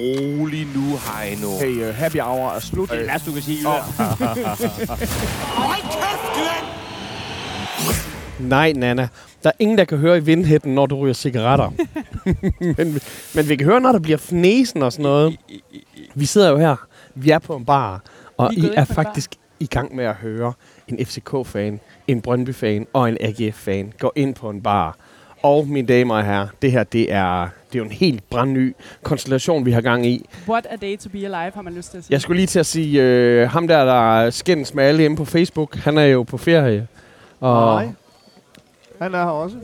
rolig nu, Heino. Hey, uh, happy hour er slut. Det er værst, du kan sige. Nej, Nana. Der er ingen, der kan høre i vindhætten, når du ryger cigaretter. men, men vi kan høre, når der bliver fnesen og sådan noget. Vi sidder jo her. Vi er på en bar. Og er I er faktisk i gang med at høre en FCK-fan, en Brøndby-fan og en AGF-fan gå ind på en bar. Og mine damer og herrer, det her det er, det er jo en helt brandny konstellation, vi har gang i. What a day to be alive, har man lyst til at sige. Jeg skulle lige til at sige, øh, ham der, der skændes med alle hjemme på Facebook, han er jo på ferie. Og Nej. Han er her også.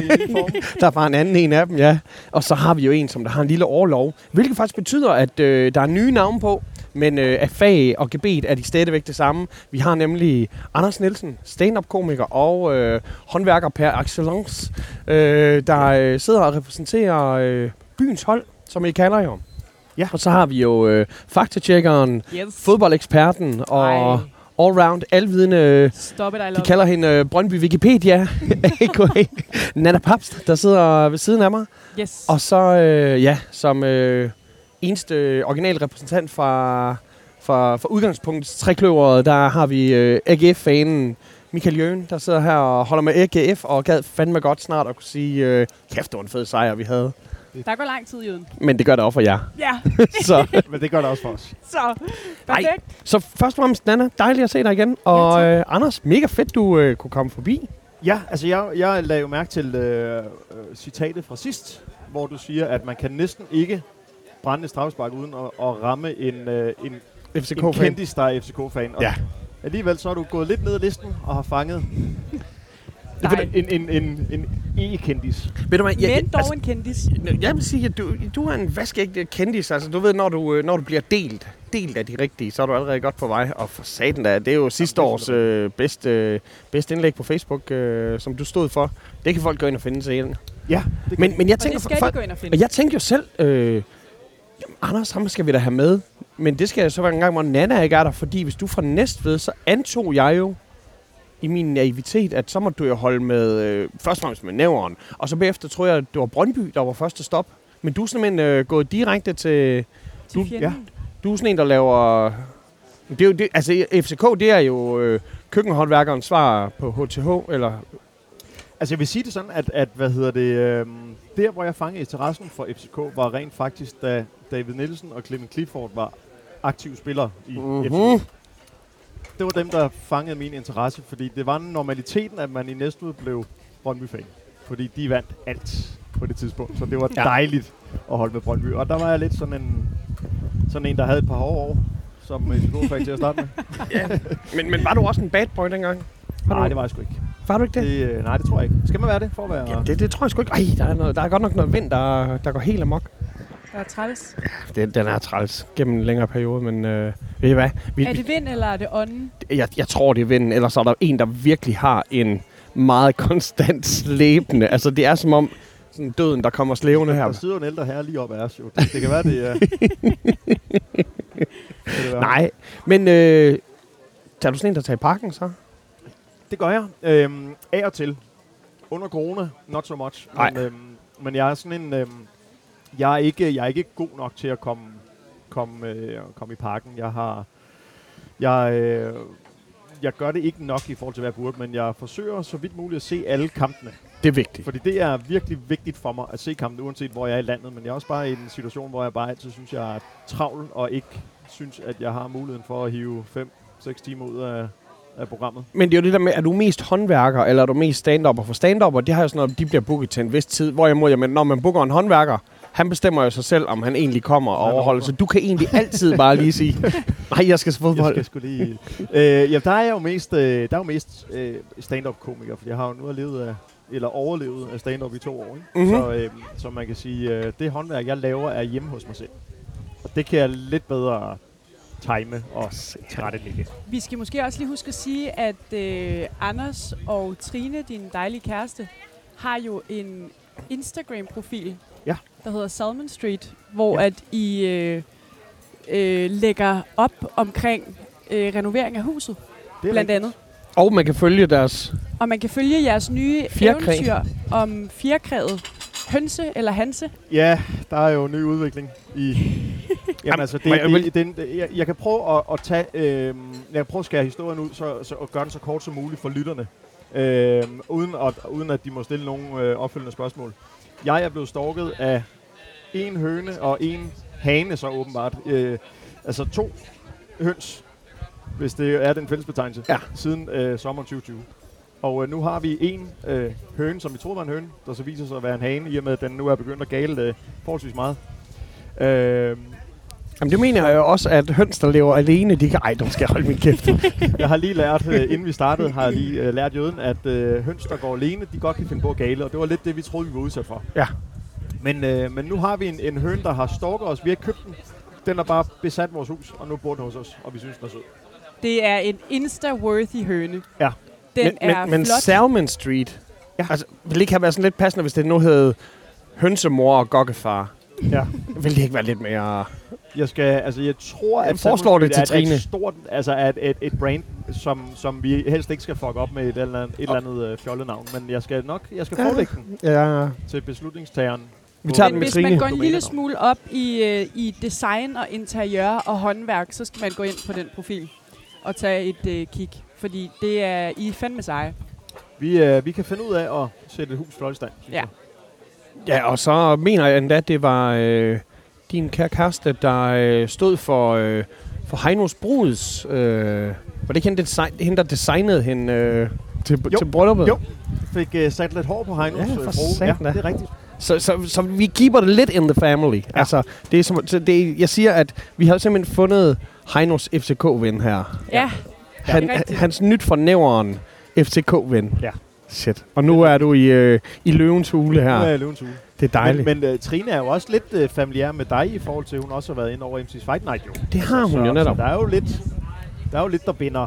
Der er bare en anden en af dem, ja. Og så har vi jo en, som der har en lille overlov. Hvilket faktisk betyder, at øh, der er nye navne på. Men øh, af fag og gebet er de stadigvæk det samme. Vi har nemlig Anders Nielsen, stand-up-komiker og øh, håndværker per excellence, øh, der øh, sidder og repræsenterer øh, byens hold, som I kalder jo. Ja. Og så har vi jo øh, faktatjekkeren, Yes. fodboldeksperten og Ej, allround alvidende stop it, I love de kalder hende øh, Brøndby Wikipedia, a.k.a. Nana Papst, der sidder ved siden af mig. it. Yes. Og så, øh, ja, som øh, eneste øh, original repræsentant fra, fra, fra udgangspunktets trekløveret, der har vi øh, AGF-fanen Michael Jøen, der sidder her og holder med AGF, og gad fandme godt snart at kunne sige, øh, kæft, det var en fed sejr, vi havde. Der går lang tid, Jøden. Men det gør det også for jer. Ja, så, Men det gør det også for os. så. Perfekt. så først og fremmest, Nana, dejligt at se dig igen. Og øh, Anders, mega fedt, du øh, kunne komme forbi. Ja, altså jeg, jeg lagde jo mærke til øh, øh, citatet fra sidst, hvor du siger, at man kan næsten ikke brænde et straffespark uden at, at ramme en, øh, en, en FCK-fan. kendis, der er FCK-fan. Og Ja. Alligevel så er du gået lidt ned ad listen og har fanget Nej. en, en, en, en e-kendis. Ved du hvad, jeg, Men dog en kendis. Jeg vil sige, at du, du er en vaskeægte kendis. Altså, du ved, når du, øh, når du bliver delt, delt af de rigtige, så er du allerede godt på vej. Og for satan da, det er jo sidste Jamen, års øh, bedste, øh, bedste indlæg på Facebook, øh, som du stod for. Det kan folk gå ind og finde sig igen. Ja, det Men, men jeg Og tænker, det skal for, de gå ind og finde. og jeg tænkte jo selv, øh, Anders, ham skal vi da have med. Men det skal så være en gang, hvor Nana ikke er der. Fordi hvis du fra Næstved, så antog jeg jo i min naivitet, at så må du jo holde med, øh, først og fremmest med næveren. Og så bagefter tror jeg, at det var Brøndby, der var første stop. Men du er simpelthen øh, gået direkte til... Til du- fjenden. Du er sådan en, der laver... Det er jo det, altså, FCK, det er jo øh, køkkenhåndværkerens svar på HTH, eller... Altså jeg vil sige det sådan, at, at hvad hedder det, øhm, der hvor jeg fangede interessen for FCK, var rent faktisk, da David Nielsen og Clement Clifford var aktive spillere i Mhm. FCK. Det var dem, der fangede min interesse, fordi det var normaliteten, at man i Næstved blev Brøndby-fan. Fordi de vandt alt på det tidspunkt, så det var Ja. ja. dejligt at holde med Brøndby. Og der var jeg lidt sådan en, sådan en der havde et par hårde år, som FCK-fan til at starte med. Men, men var du også en bad boy dengang? Var Nej, det var jeg sgu ikke. var du ikke det? Det, øh, nej, det tror jeg ikke. Skal man være det for at være... Ja, det, det tror jeg sgu ikke. Ej, der er, noget, der er godt nok noget vind, der, der går helt amok. Der er træls. Den, den er træls gennem en længere periode, men øh, ved I hvad? Vi, Er det vind, eller er det ånden? jeg, jeg tror, det er vinden. Ellers er der en, der virkelig har en meget konstant slæbende. Altså, det er som om sådan døden, der kommer slævende Der her. sidder en ældre herre lige op af os, jo. Det, det kan være, det er... Kan det være? Nej, men øh, tager du sådan en, der tager i parken, så? Det gør jeg. Øhm, af og til. Under corona, not so much. Nej. Men, øhm, men jeg er sådan en... Øhm, jeg, er ikke, jeg er ikke god nok til at komme, komme, øh, komme i parken. Jeg har... Jeg, øh, jeg gør det ikke nok i forhold til, hvad jeg burde, men jeg forsøger så vidt muligt at se alle kampene. Det er vigtigt. Fordi det er virkelig vigtigt for mig at se kampen, uanset hvor jeg er i landet. Men jeg er også bare i en situation, hvor jeg bare altid synes, jeg er travl, og ikke synes, at jeg har muligheden for at hive 5-6 timer ud af, af programmet. Men det er jo det der med, er du mest håndværker, eller er du mest stand-upper? For stand-upper, det har jo sådan noget, de bliver booket til en vis tid. Hvorimod, jamen, når man booker en håndværker, han bestemmer jo sig selv, om han egentlig kommer og overholder. Så du kan egentlig altid bare lige sige, nej, jeg skal til Jeg fodbold. skal sgu lige... øh, ja, der er jeg jo mest, øh, der er jo mest øh, stand-up-komiker, for jeg har jo nu levet af, eller overlevet af stand-up i to år. Ikke? Mhm. Så, øh, så man kan sige, øh, det håndværk, jeg laver, er hjemme hos mig selv. Og det kan jeg lidt bedre time og tilrettelægge. Vi skal måske også lige huske at sige, at øh, Anders og Trine, din dejlige kæreste, har jo en Instagram-profil, Ja. Der hedder Salmon Street, hvor Ja. at I øh, øh, lægger op omkring øh, renovering af huset, Det er blandt rigtigt. andet. Og man kan følge deres... Og man kan følge jeres nye Fjerkræ. eventyr om fjerkræet Hønse eller Hanse? Ja, der er jo en ny udvikling i... Jamen altså, det, jeg det, det, det, jeg, jeg kan prøve at, at tage... Øh, jeg kan prøve at skære historien ud, så, så, og gøre den så kort som muligt for lytterne. Øh, uden, at, uden at de må stille nogle øh, opfølgende spørgsmål. Jeg er blevet stalket af en høne og en hane, så åbenbart. Øh, altså to høns, hvis det er den fællesbetegnelse, Ja. siden øh, sommeren 2020. Og øh, nu har vi en øh, høne, som vi troede var en høne, der så viser sig at være en hane, i og med at den nu er begyndt at gale øh, forholdsvis meget. Øh, Jamen, det mener jeg jo også, at høns, der lever alene, de kan... Ej, nu skal jeg holde min kæft. jeg har lige lært, øh, inden vi startede, har jeg lige øh, lært jøden, at øh, høns, der går alene, de godt kan finde på at gale, og det var lidt det, vi troede, vi var udsat for. Ja. Men, øh, men nu har vi en, en høne, der har stalket os. Vi har købt den. Den har bare besat vores hus, og nu bor den hos os, og vi synes, den er sød. Det er en Insta-worthy høne. Ja. Den men, er men, men flot. Salmon Street, ja. altså, vil det ikke have været sådan lidt passende, hvis det nu hed hønsemor og gokkefar? Ja. Vil det ikke være lidt mere... Jeg skal, altså jeg tror, Jeg at foreslår det til er Trine. et stort, altså er et, et, et brand, som, som vi helst ikke skal fuck op med et eller andet, et eller andet øh, fjollenavn. Men jeg skal nok, jeg skal Ja. forelægge den Ja, til beslutningstageren. Vi tager Men den med hvis Trine. man går en lille smule op i, øh, i design og interiør og håndværk, så skal man gå ind på den profil og tage et øh, kig. Fordi det er I er fandme seje. Vi, øh, vi kan finde ud af at sætte et hus flot i stand. Ja. jeg. Ja, og så mener jeg endda, at det var øh, din kære kæreste, der øh, stod for, øh, for Heinos Bruds. Øh, var det ikke hende, der, design, hende, der designede hende øh, til, Jo. til brylluppet? Jo. Fik øh, sat lidt hår på Heinos Ja, øh, for satan Ja, det er rigtigt. Så, så, så vi keeper det lidt in the family. Ja. Altså, det er som, så det, jeg siger, at vi har simpelthen fundet Heinos FCK-ven her. Ja, Han, rigtigt. hans nyt fra næveren FCK-ven. Ja. Shit. Og nu er du i, øh, i løvens hule her. Nu er jeg løvens hule. Det er dejligt. Men, men uh, Trine er jo også lidt uh, familiær med dig i forhold til, at hun også har været inde over MC's Fight Night jo. det har hun så, jo netop. Så der er jo lidt, der er jo lidt, der binder.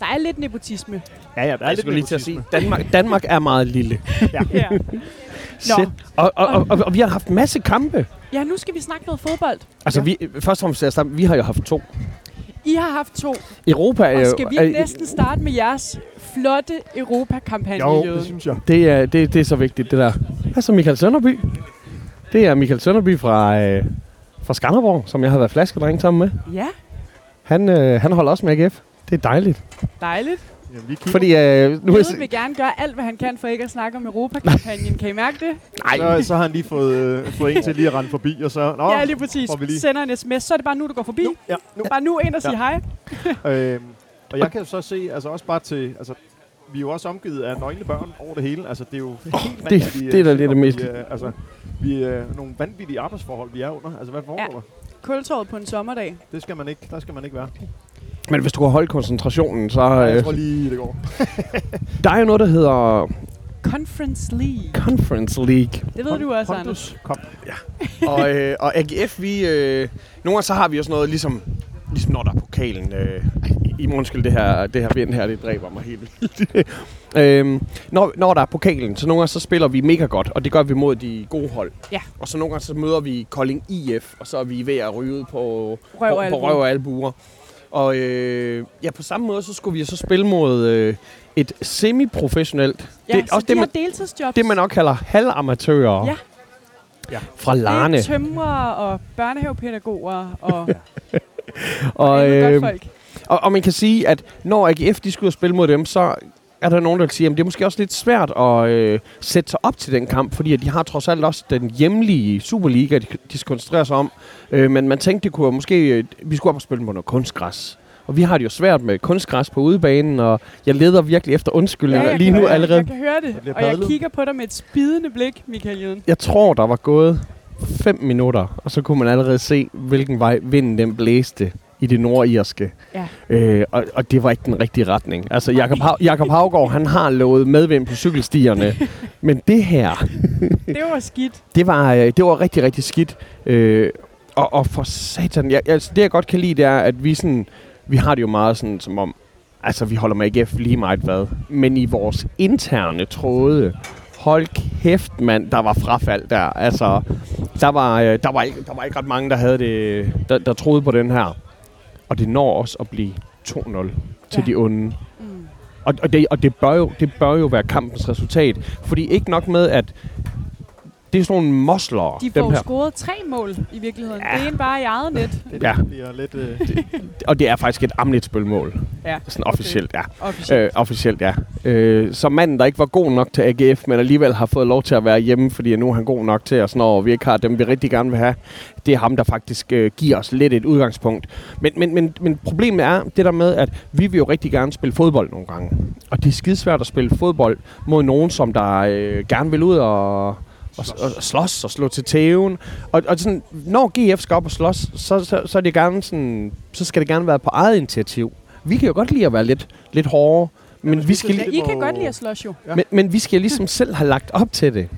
der er lidt nepotisme. Ja, ja, der er Jeg lidt skulle lige til at sige, nepotisme. Danmark, Danmark er meget lille. Ja. Shit. Og, og, og, og, og vi har haft masse kampe. ja, nu skal vi snakke noget fodbold. Altså, vi, først og fremmest, vi har jo haft to. I har haft to, Europa er og jo... skal vi ikke næsten starte med jeres flotte Europa-kampagne, Jo, det synes jeg. Det er, det, det er så vigtigt, det der. Hvad så Michael Sønderby? Det er Michael Sønderby fra, øh, fra Skanderborg, som jeg har været flaskedreng sammen med. Ja, Han, øh, han holder også med AGF. Det er dejligt. dejligt. Jamen, vi kigger. Fordi øh, nu er Jøden vil gerne gøre alt, hvad han kan for ikke at snakke om Europa-kampagnen. Kan I mærke det? Nej, Så, så har han lige fået, øh, fået en til lige at rende forbi, og så... Nå, ja, lige præcis. vi lige- Sender en sms, så er det bare nu, du går forbi. nu, ja, nu. Bare nu ind og sige Ja. hej. Øhm, og jeg kan så se, altså også bare til... Altså, vi er jo også omgivet af nøgne børn over det hele. Altså, det er jo helt vanvittige, det er da øh, lidt det og mest- Vi, øh, altså, vi er øh, nogle vanvittige arbejdsforhold, vi er under. Altså, hvad foregår Ja. der? Kultorvet på en sommerdag. Det skal man ikke, der skal man ikke være. Men hvis du kan holde koncentrationen, så... Øh, jeg tror lige, det går. der er jo noget, der hedder Conference League. Conference League. Det ved du også, Anders. Kom. og, øh, og AGF, vi... Øh, nogle gange så har vi også noget, ligesom, ligesom når der er pokalen. Øh, I må undskylde, det her, det her vind her, det dræber mig helt vildt. øhm, når, når der er pokalen, så nogle gange så spiller vi mega godt, og det gør vi mod de gode hold. Ja. Og så nogle gange så møder vi Kolding IF, og så er vi ved at ryge ud på Røv og på, på røv og albuer. Og øh, ja, på samme måde, så skulle vi så spille mod øh, et semi-professionelt. Ja, det, så også de det, man, deltidsjobs. det, man nok kalder halvamatører. Ja. Ja. Fra Det Larne. er tømrere og børnehavepædagoger og Og, godt øh, folk. og, og man kan sige, at når AGF de skulle og spille mod dem, så er der nogen, der vil sige, at det er måske også lidt svært at øh, sætte sig op til den kamp, fordi at de har trods alt også den hjemlige Superliga, de, de skal koncentrere sig om. Øh, men man tænkte, det kunne måske, øh, vi skulle op og spille på noget kunstgræs. Og vi har det jo svært med kunstgræs på udebanen, og jeg leder virkelig efter undskyldninger jeg lige nu høre, allerede. Jeg kan høre det, og jeg kigger på dig med et spidende blik, Michael Jøden. Jeg tror, der var gået 5 minutter, og så kunne man allerede se, hvilken vej vinden den blæste i det nordirske. Ja. Øh, og, og det var ikke den rigtige retning. Altså, Jakob, Hav, Jakob Havgaard, han har lovet medvind på cykelstierne. men det her, Det var skidt. det var, øh, det var rigtig, rigtig skidt. Øh, og, og for satan, jeg, altså, det jeg godt kan lide, det er, at vi sådan, vi har det jo meget sådan, som om, altså vi holder med AGF lige meget hvad, men i vores interne tråde, hold kæft mand, der var frafald der. Altså, der var, øh, der var, ikke, der var ikke ret mange, der havde det, der, der troede på den her. Og det når også at blive 2-0 til Ja. de onde. Mm. Og, og, det, og det, bør jo, det bør jo være kampens resultat. Fordi ikke nok med, at Det er sådan nogle mosler, De dem får her. scoret tre mål i virkeligheden. Ja. Det ene bare i eget net. Det Ja. bliver lidt... Øh, Og det er faktisk et Amnitsbøl-mål. Ja, Sådan officielt, ja. officielt. Øh, officielt, ja. Øh, som manden, der ikke var god nok til AGF, men alligevel har fået lov til at være hjemme, fordi nu er han god nok til os, når vi ikke har dem, vi rigtig gerne vil have. Det er ham, der faktisk øh, giver os lidt et udgangspunkt. Men, men, men, men problemet er det der med, at vi vil jo rigtig gerne spille fodbold nogle gange. Og det er skidesvært at spille fodbold mod nogen, som der øh, gerne vil ud og, og, og, og slås og slå til tæven. Og, og sådan, når GF skal op og slås, så, så, så, er det gerne sådan, så skal det gerne være på eget initiativ. Vi kan jo godt lide at være lidt, lidt hårde, men, men vi skal, Ja, I kan godt lide at slås jo. Ja. men, men vi skal ligesom selv have lagt op til det.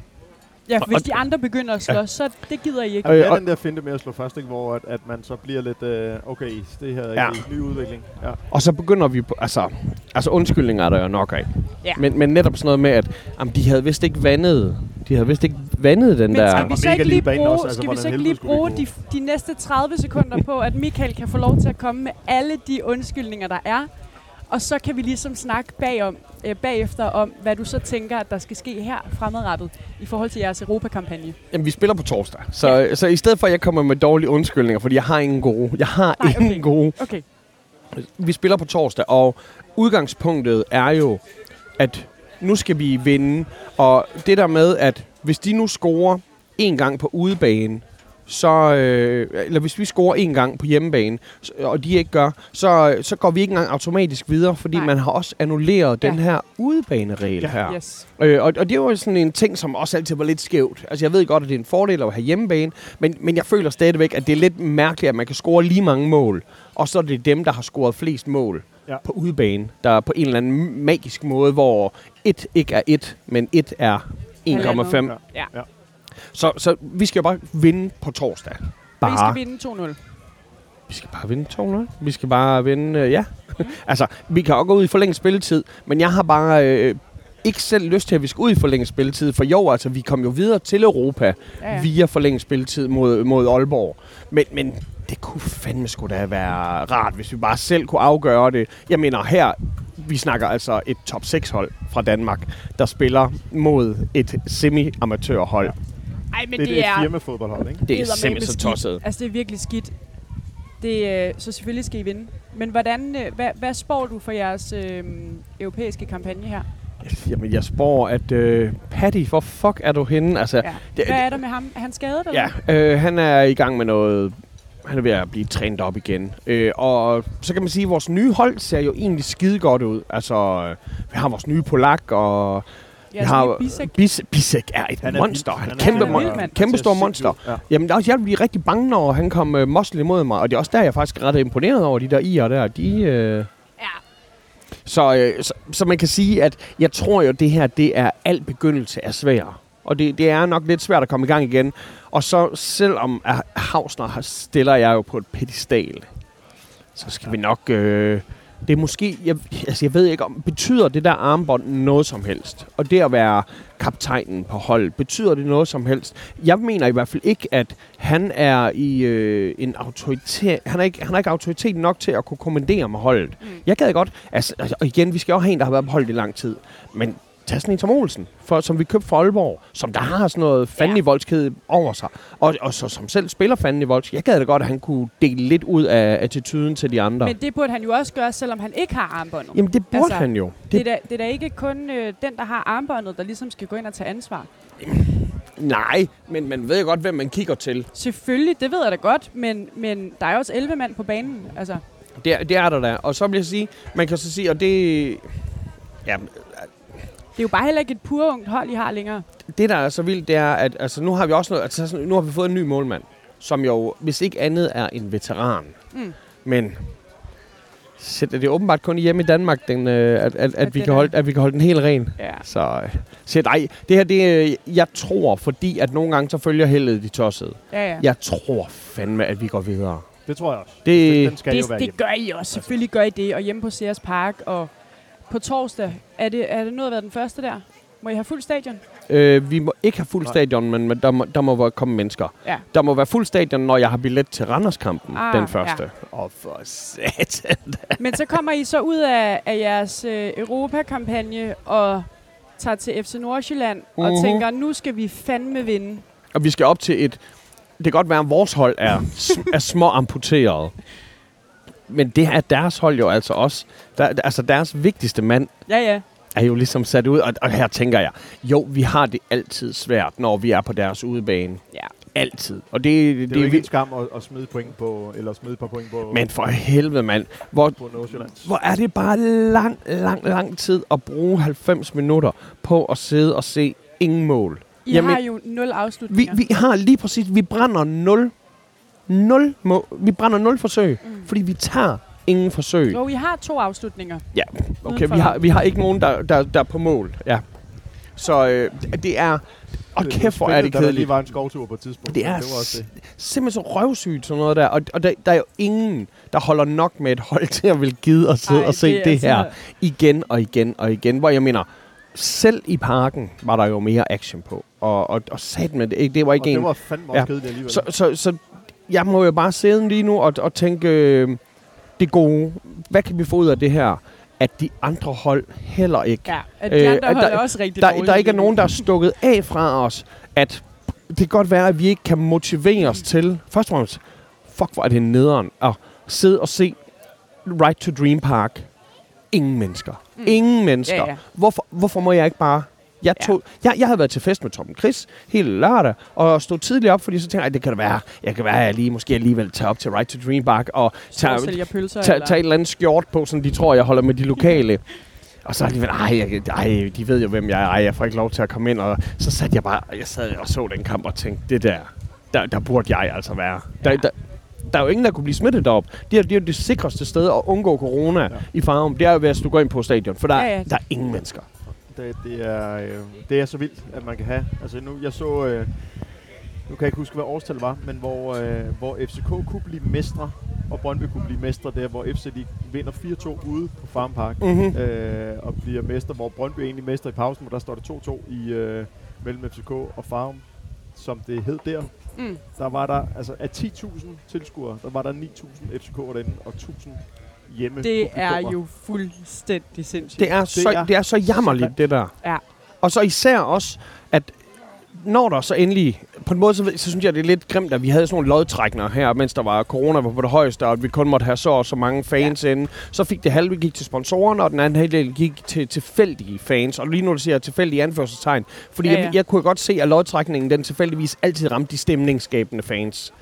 Ja, for hvis de andre begynder at slås, så det gider I ikke. Er og- den der finte med at slå først, ikke, hvor at, at man så bliver lidt, øh, okay, det her er Ja. ja. en ny udvikling. Ja. Og så begynder vi på, altså, altså undskyldninger er der jo nok af. Ja. Men, men netop sådan noget med, at jamen, de havde vist ikke vandet, de havde vist ikke vandet den Men der... skal vi så ikke lige bruge, også, altså, skal vi så ikke lige bruge de, de næste 30 sekunder på, at Michael kan få lov til at komme med alle de undskyldninger, der er. Og så kan vi ligesom snakke bagom, øh, bagefter om, hvad du så tænker, at der skal ske her fremadrettet i forhold til jeres Europakampagne. Jamen, vi spiller på torsdag. Så, ja. så i stedet for, at jeg kommer med dårlige undskyldninger, fordi jeg har ingen gode. Jeg har Nej, ingen okay. gode. Okay. Vi spiller på torsdag, og udgangspunktet er jo, at nu skal vi vinde. Og det der med, at hvis de nu scorer en gang på udebane, så, øh, eller hvis vi scorer en gang på hjemmebane, og de ikke gør, så, så går vi ikke engang automatisk videre, fordi Nej. man har også annulleret den Ja. her udebaneregel Ja. her. Yes. Øh, og, og det var jo sådan en ting, som også altid var lidt skævt. Altså jeg ved godt, at det er en fordel at have hjemmebane, men, men jeg føler stadigvæk, at det er lidt mærkeligt, at man kan score lige mange mål, og så er det dem, der har scoret flest mål Ja. på udebane, der på en eller anden magisk måde, hvor et ikke er et, men et er 1,5. Ja. Ja. Så, så vi skal jo bare vinde på torsdag. Bare. skal vinde 2-0. Vi skal bare vinde 200. Vi skal bare vinde, øh, ja. altså, vi kan også gå ud i forlænget spilletid, men jeg har bare øh, ikke selv lyst til, at vi skal ud i forlænget spilletid. For jo, altså, vi kom jo videre til Europa ja. ja. via forlænget spilletid mod, mod Aalborg. Men, men det kunne fandme sgu da være rart, hvis vi bare selv kunne afgøre det. Jeg mener, her, vi snakker altså et top 6 hold fra Danmark, der spiller mod et semi-amatørhold. Ja. Ej, men Det, det, er et er... firmafodboldhold, ikke? Det er eddermame simpelthen så tosset. Altså, det er virkelig skidt. Det, øh, så selvfølgelig skal I vinde. Men hvordan, øh, hvad, hvad spår du for jeres øh, europæiske kampagne her? Jamen, jeg spår, at øh, Patty, hvor fuck er du henne? Altså, Ja. det, Hvad er der med ham? Er han skadet, eller Ja, øh, han er i gang med noget... Han er ved at blive trænet op igen. Øh, og så kan man sige, at vores nye hold ser jo egentlig skide godt ud. Altså, øh, vi har vores nye Polak, og Ja, vi har... Bisek. Bis, Bisek er et Han er monster. Han er Han et kæmpe, er mon- kæmpe stor monster. Ja. Jamen, der er også, jeg bliver rigtig bange, når han kom øh, moslet imod mig. Og det er også der, jeg faktisk er ret imponeret over de der i'er der. De, øh, Ja. så, øh, så, så man kan sige, at jeg tror jo, det her det er al begyndelse er svær. Og det, det er nok lidt svært at komme i gang igen. Og så selvom har- stiller jeg jo på et pedestal, så skal vi nok... Øh, det er måske... Jeg, altså jeg ved ikke om... Betyder det der armbånd noget som helst? Og det at være kaptajnen på holdet, betyder det noget som helst? Jeg mener i hvert fald ikke, at han er i øh, en autoritet... Han er, ikke, han er ikke autoritet nok til at kunne kommandere med holdet. Mm. Jeg gad godt... Altså, altså, og igen, vi skal jo have en, der har været på holdet i lang tid. Men tag sådan en som Olsen, for, som vi købte fra Aalborg, som der har sådan noget fanden i voldsked over sig, og, og så, som selv spiller fanden i voldsked. Jeg gad da godt, at han kunne dele lidt ud af attituden til de andre. Men det burde han jo også gøre, selvom han ikke har armbåndet. Jamen, det burde Altså, han jo. Det, Det, er da, det er da ikke kun øh, den, der har armbåndet, der ligesom skal gå ind og tage ansvar. nej, men man ved jo godt, hvem man kigger til. Selvfølgelig, det ved jeg da godt, men, men der er jo også 11 mand på banen. Altså, Det, er- det er der da. Og så vil jeg sige, man kan så sige, og det... Ja, er jo bare heller ikke et purungt hold, I har længere. det der er så vildt, det er, at altså, nu har vi også noget, altså, nu har vi fået en ny målmand, som jo, hvis ikke andet, er en veteran. Mm. Men så det er åbenbart kun hjemme i Danmark, den, øh, at, at, at, vi kan holde, at vi kan holde den helt ren. Ja. Så, øh, så nej, det her, det, øh, jeg tror, fordi at nogle gange så følger heldet de tossede. Ja, ja. Jeg tror fandme, at vi går videre. Det tror jeg også. Det, Den skal jo Det, være det hjemme. gør I også. Selvfølgelig gør I det. Og hjemme på Sears Park. Og på torsdag, er det, er det noget at være den første der? Må I have fuld stadion? øh, vi må ikke have fuld stadion, men, der, må, der må være- komme mennesker. Ja. Der må være fuld stadion, når jeg har billet til Randerskampen, Ah, den første. Åh, oh, for satan. Men så kommer I så ud af, af jeres øh, Europa-kampagne, og tager til FC Nordsjælland mm-hmm. og Mhm. tænker, nu skal vi fandme vinde. Og vi skal op til et... Det kan godt være, at vores hold er, er små amputeret. Men det er deres hold jo altså også. Der, altså deres vigtigste mand Ja, ja. er jo ligesom sat ud. Og, og her tænker jeg, jo, vi har det altid svært, når vi er på deres udebane. ja. Altid. Og det, det, Det er jo ikke vi- en skam at, at smide point på, eller smide et par point på, Men for helvede, mand. Hvor, på hvor er det bare lang, lang, lang tid at bruge 90 minutter på at sidde og se ingen mål. I Jamen, har jo nul Vi, afslutninger. vi har lige præcis, vi brænder 0, 0 må, vi brænder 0 forsøg, Mm. fordi vi tager ingen forsøg. Jo, I har to afslutninger. Ja, okay, vi har, vi har ikke nogen, der, der, der er på mål. Ja. Så øh, det er... Og kæft, hvor er det da Der lige kedeligt. var en skovtur på et tidspunkt. Det er det var også det. Simpelthen så røvsygt sådan noget der. Og, og der, der er jo ingen, der holder nok med et hold til at vil gide at sidde Ej, og se det, det her altså- igen og igen og igen. Hvor jeg mener, selv i parken var der jo mere action på. Og, og, og sat med det, det var ikke Og en... det var fandme også Ja. kedeligt alligevel. Så, så, så jeg må jo bare sidde lige nu og, og tænke, øh, det gode, hvad kan vi få ud af det her? At de andre hold heller ikke. Ja, at de Øh, andre at hold der- er også rigtig Der, dårlige der ikke er nogen, der er stukket af fra os. At det kan godt være, at vi ikke kan motivere os til, først og fremmest, fuck hvor er det nederen, at sidde og se Right to Dream Park. Ingen mennesker. Mm. Ingen mennesker. Ja, ja. Hvorfor, hvorfor må jeg ikke bare... Jeg, Ja. tog, jeg, jeg havde været til fest med Torben Chris hele lørdag, og stod tidligt op, fordi så tænkte jeg, det kan da være, jeg kan være, jeg lige, måske alligevel tager op til Right to Dream Park og tager, pølser. tage, eller? tage et eller andet skjort på, som de tror, jeg holder med de lokale. Og så alligevel, ej, ej, de ved jo, hvem jeg er. Ej, jeg får ikke lov til at komme ind. Og så satte jeg bare, jeg sad og så den kamp og tænkte, det der, der, der burde jeg altså være. Der, der, der er jo ingen, der kunne blive smittet derop. Det er, det er jo det sikreste sted at undgå corona ja. Ja. i Farum. Det er jo, hvis du går ind på stadion, for der, Ja, ja, ja. ja. der er ingen mennesker. Det, det, er, øh, det er så vildt, at man kan have. Altså nu, jeg så, øh, nu kan jeg ikke huske, hvad årstal var, men hvor, øh, hvor FCK kunne blive mestre, og Brøndby kunne blive mestre der, hvor FC de vinder 4-2 ude på Farm Park, Mm-hmm. øh, og bliver mestre, hvor Brøndby er egentlig mester i pausen, hvor der står det 2-2 i, øh, mellem FCK og Farum, som det hed der. Mm. Der var der, altså af 10.000 tilskuere, der var der 9.000 FCK derinde, og 1.000 hjemme Det er jo fuldstændig sindssygt. Det er, så, er det er så jammerligt, det der. Ja. Og så især også, at når der så endelig... På en måde, så, så synes jeg, det er lidt grimt, at vi havde sådan nogle lodtrækner her, mens der var corona var på det højeste, og at vi kun måtte have så og så mange fans ja. inde. Så fik det halve gik til sponsorerne, og den anden halvdel gik til tilfældige fans. Og lige nu, du siger jeg tilfældige anførselstegn. Fordi ja. ja. Jeg, jeg kunne godt se, at lodtrækningen, den tilfældigvis altid ramte de stemningsskabende fans.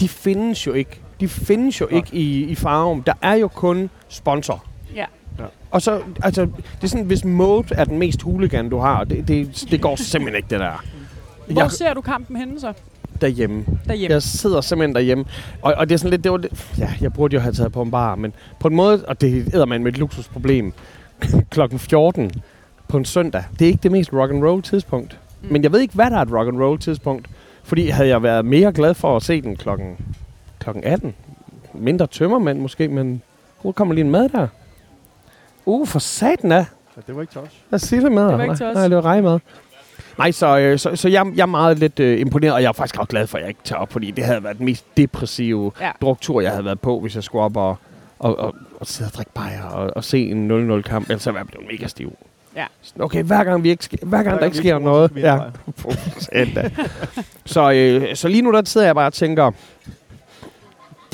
De findes jo ikke. De findes jo ikke i, i Farum. Der er jo kun sponsor. Ja. Og så, altså, det er sådan, hvis mode er den mest hooligan, du har, det, det, det går simpelthen ikke, det der. Hvor Jeg, ser du kampen henne så? derhjemme. Derhjemme. Jeg sidder simpelthen derhjemme. Og, og det er sådan lidt, det var ja, jeg burde jo have taget på en bar, men på en måde, og det æder man med et luksusproblem, klokken 14 på en søndag, det er ikke det mest rock and roll tidspunkt. Mm. Men jeg ved ikke, hvad der er et rock and roll tidspunkt. Fordi havde jeg været mere glad for at se den klokken, klokken 18, mindre tømmermænd måske, men hvor kommer lige en mad der? Uh, for satan. Så det var ikke tosh. Hvad siger det med? Det var ikke til os. Nej, det var rejmad. Nej, så, øh, så, så jeg, jeg er meget lidt øh, imponeret, og jeg er faktisk også glad for, at jeg ikke tager op, fordi det havde været den mest depressive Ja. ja. druktur, jeg havde været på, hvis jeg skulle op og, og, og, og sidde og drikke bajer og, og se en 0-0-kamp, ellers havde jeg blevet mega stiv. Ja. Okay, hver gang, vi ikke ske, hver gang Hver der ikke sker noget. Ja. så, øh, så lige nu der sidder jeg bare og tænker,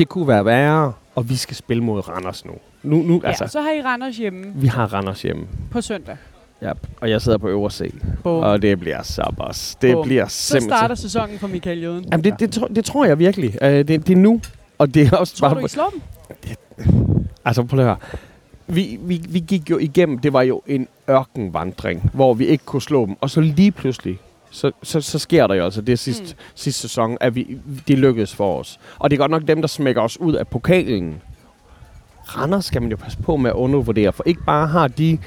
det kunne være værre, og vi skal spille mod Randers nu. Nu, nu Ja, altså, så har I Randers hjemme vi har Randers hjemme. på søndag. Ja, og jeg sidder på øvre C. Bum. Og det bliver så boss. Det Bum. bliver Så simpelthen... starter sæsonen for Michael Jøden. Jamen, det, det, tror- det tror jeg virkelig. Uh, det, det er nu. Og det er også Tror bare... du, I slår dem? Altså, prøv at høre. Vi, vi, vi gik jo igennem, det var jo en ørkenvandring, hvor vi ikke kunne slå dem. Og så lige pludselig, så, så, så sker der jo altså det sidste, Mm. mm. sidste sæson, at vi, det lykkedes for os. Og det er godt nok dem, der smækker os ud af pokalen. Randers skal man jo passe på med at undervurdere, for ikke bare har de,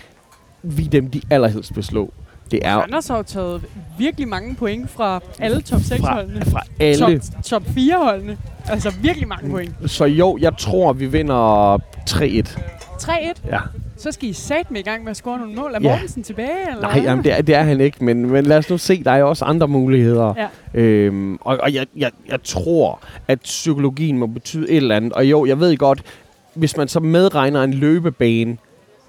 vi dem, de allerhelst vil slå. Det er Randers har jo taget virkelig mange point fra alle top 6-holdene. fra, fra alle. Top, top 4-holdene. Altså virkelig mange point. Så jo, jeg tror, vi vinder 3-1. 3-1. Ja. Så skal I sat med i gang med at score nogle mål. Er Ja. Mortensen tilbage? Eller? Nej, jamen, det, er, det er han ikke, men, men lad os nu se, der er også andre muligheder. Ja. Øhm, og og jeg, jeg, jeg tror, at psykologien må betyde et eller andet. Og jo, jeg ved godt, hvis man så medregner en løbebane,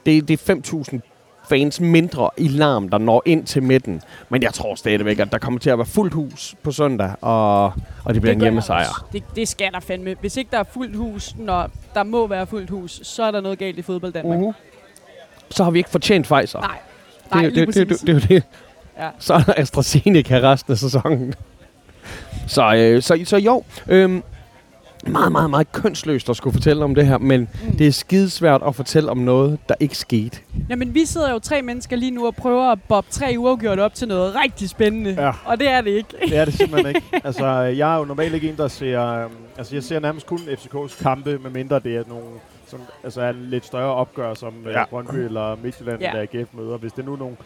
det, det er 5.000 fans mindre i larm, der når ind til midten. Men jeg tror stadigvæk, at der kommer til at være fuldt hus på søndag, og, og det bliver en gør der hjemmesejr. Det, det skal der fandme. Hvis ikke der er fuldt hus, når der må være fuldt hus, så er der noget galt i fodbold Danmark. Uh-huh. Så har vi ikke fortjent Pfizer. Nej, nej, det, det, det, det, det, det, det. Ja. Så er der AstraZeneca resten af sæsonen. Så, øh, så, så jo, øh, meget, meget, meget kønsløst at skulle fortælle om det her, men Mm. det er skidesvært at fortælle om noget, der ikke skete. Jamen, vi sidder jo tre mennesker lige nu og prøver at bob tre uafgjort op til noget rigtig spændende. Ja. Og det er det ikke. Det er det simpelthen ikke. Altså, jeg er jo normalt ikke en, der ser... øhm, Altså, jeg ser nærmest kun FCK's kampe, medmindre det er nogle som, altså er lidt større opgør, som ja. Ja. Brøndby eller Midtjylland Ja. ja. eller AGF møder. Hvis det er nu nogle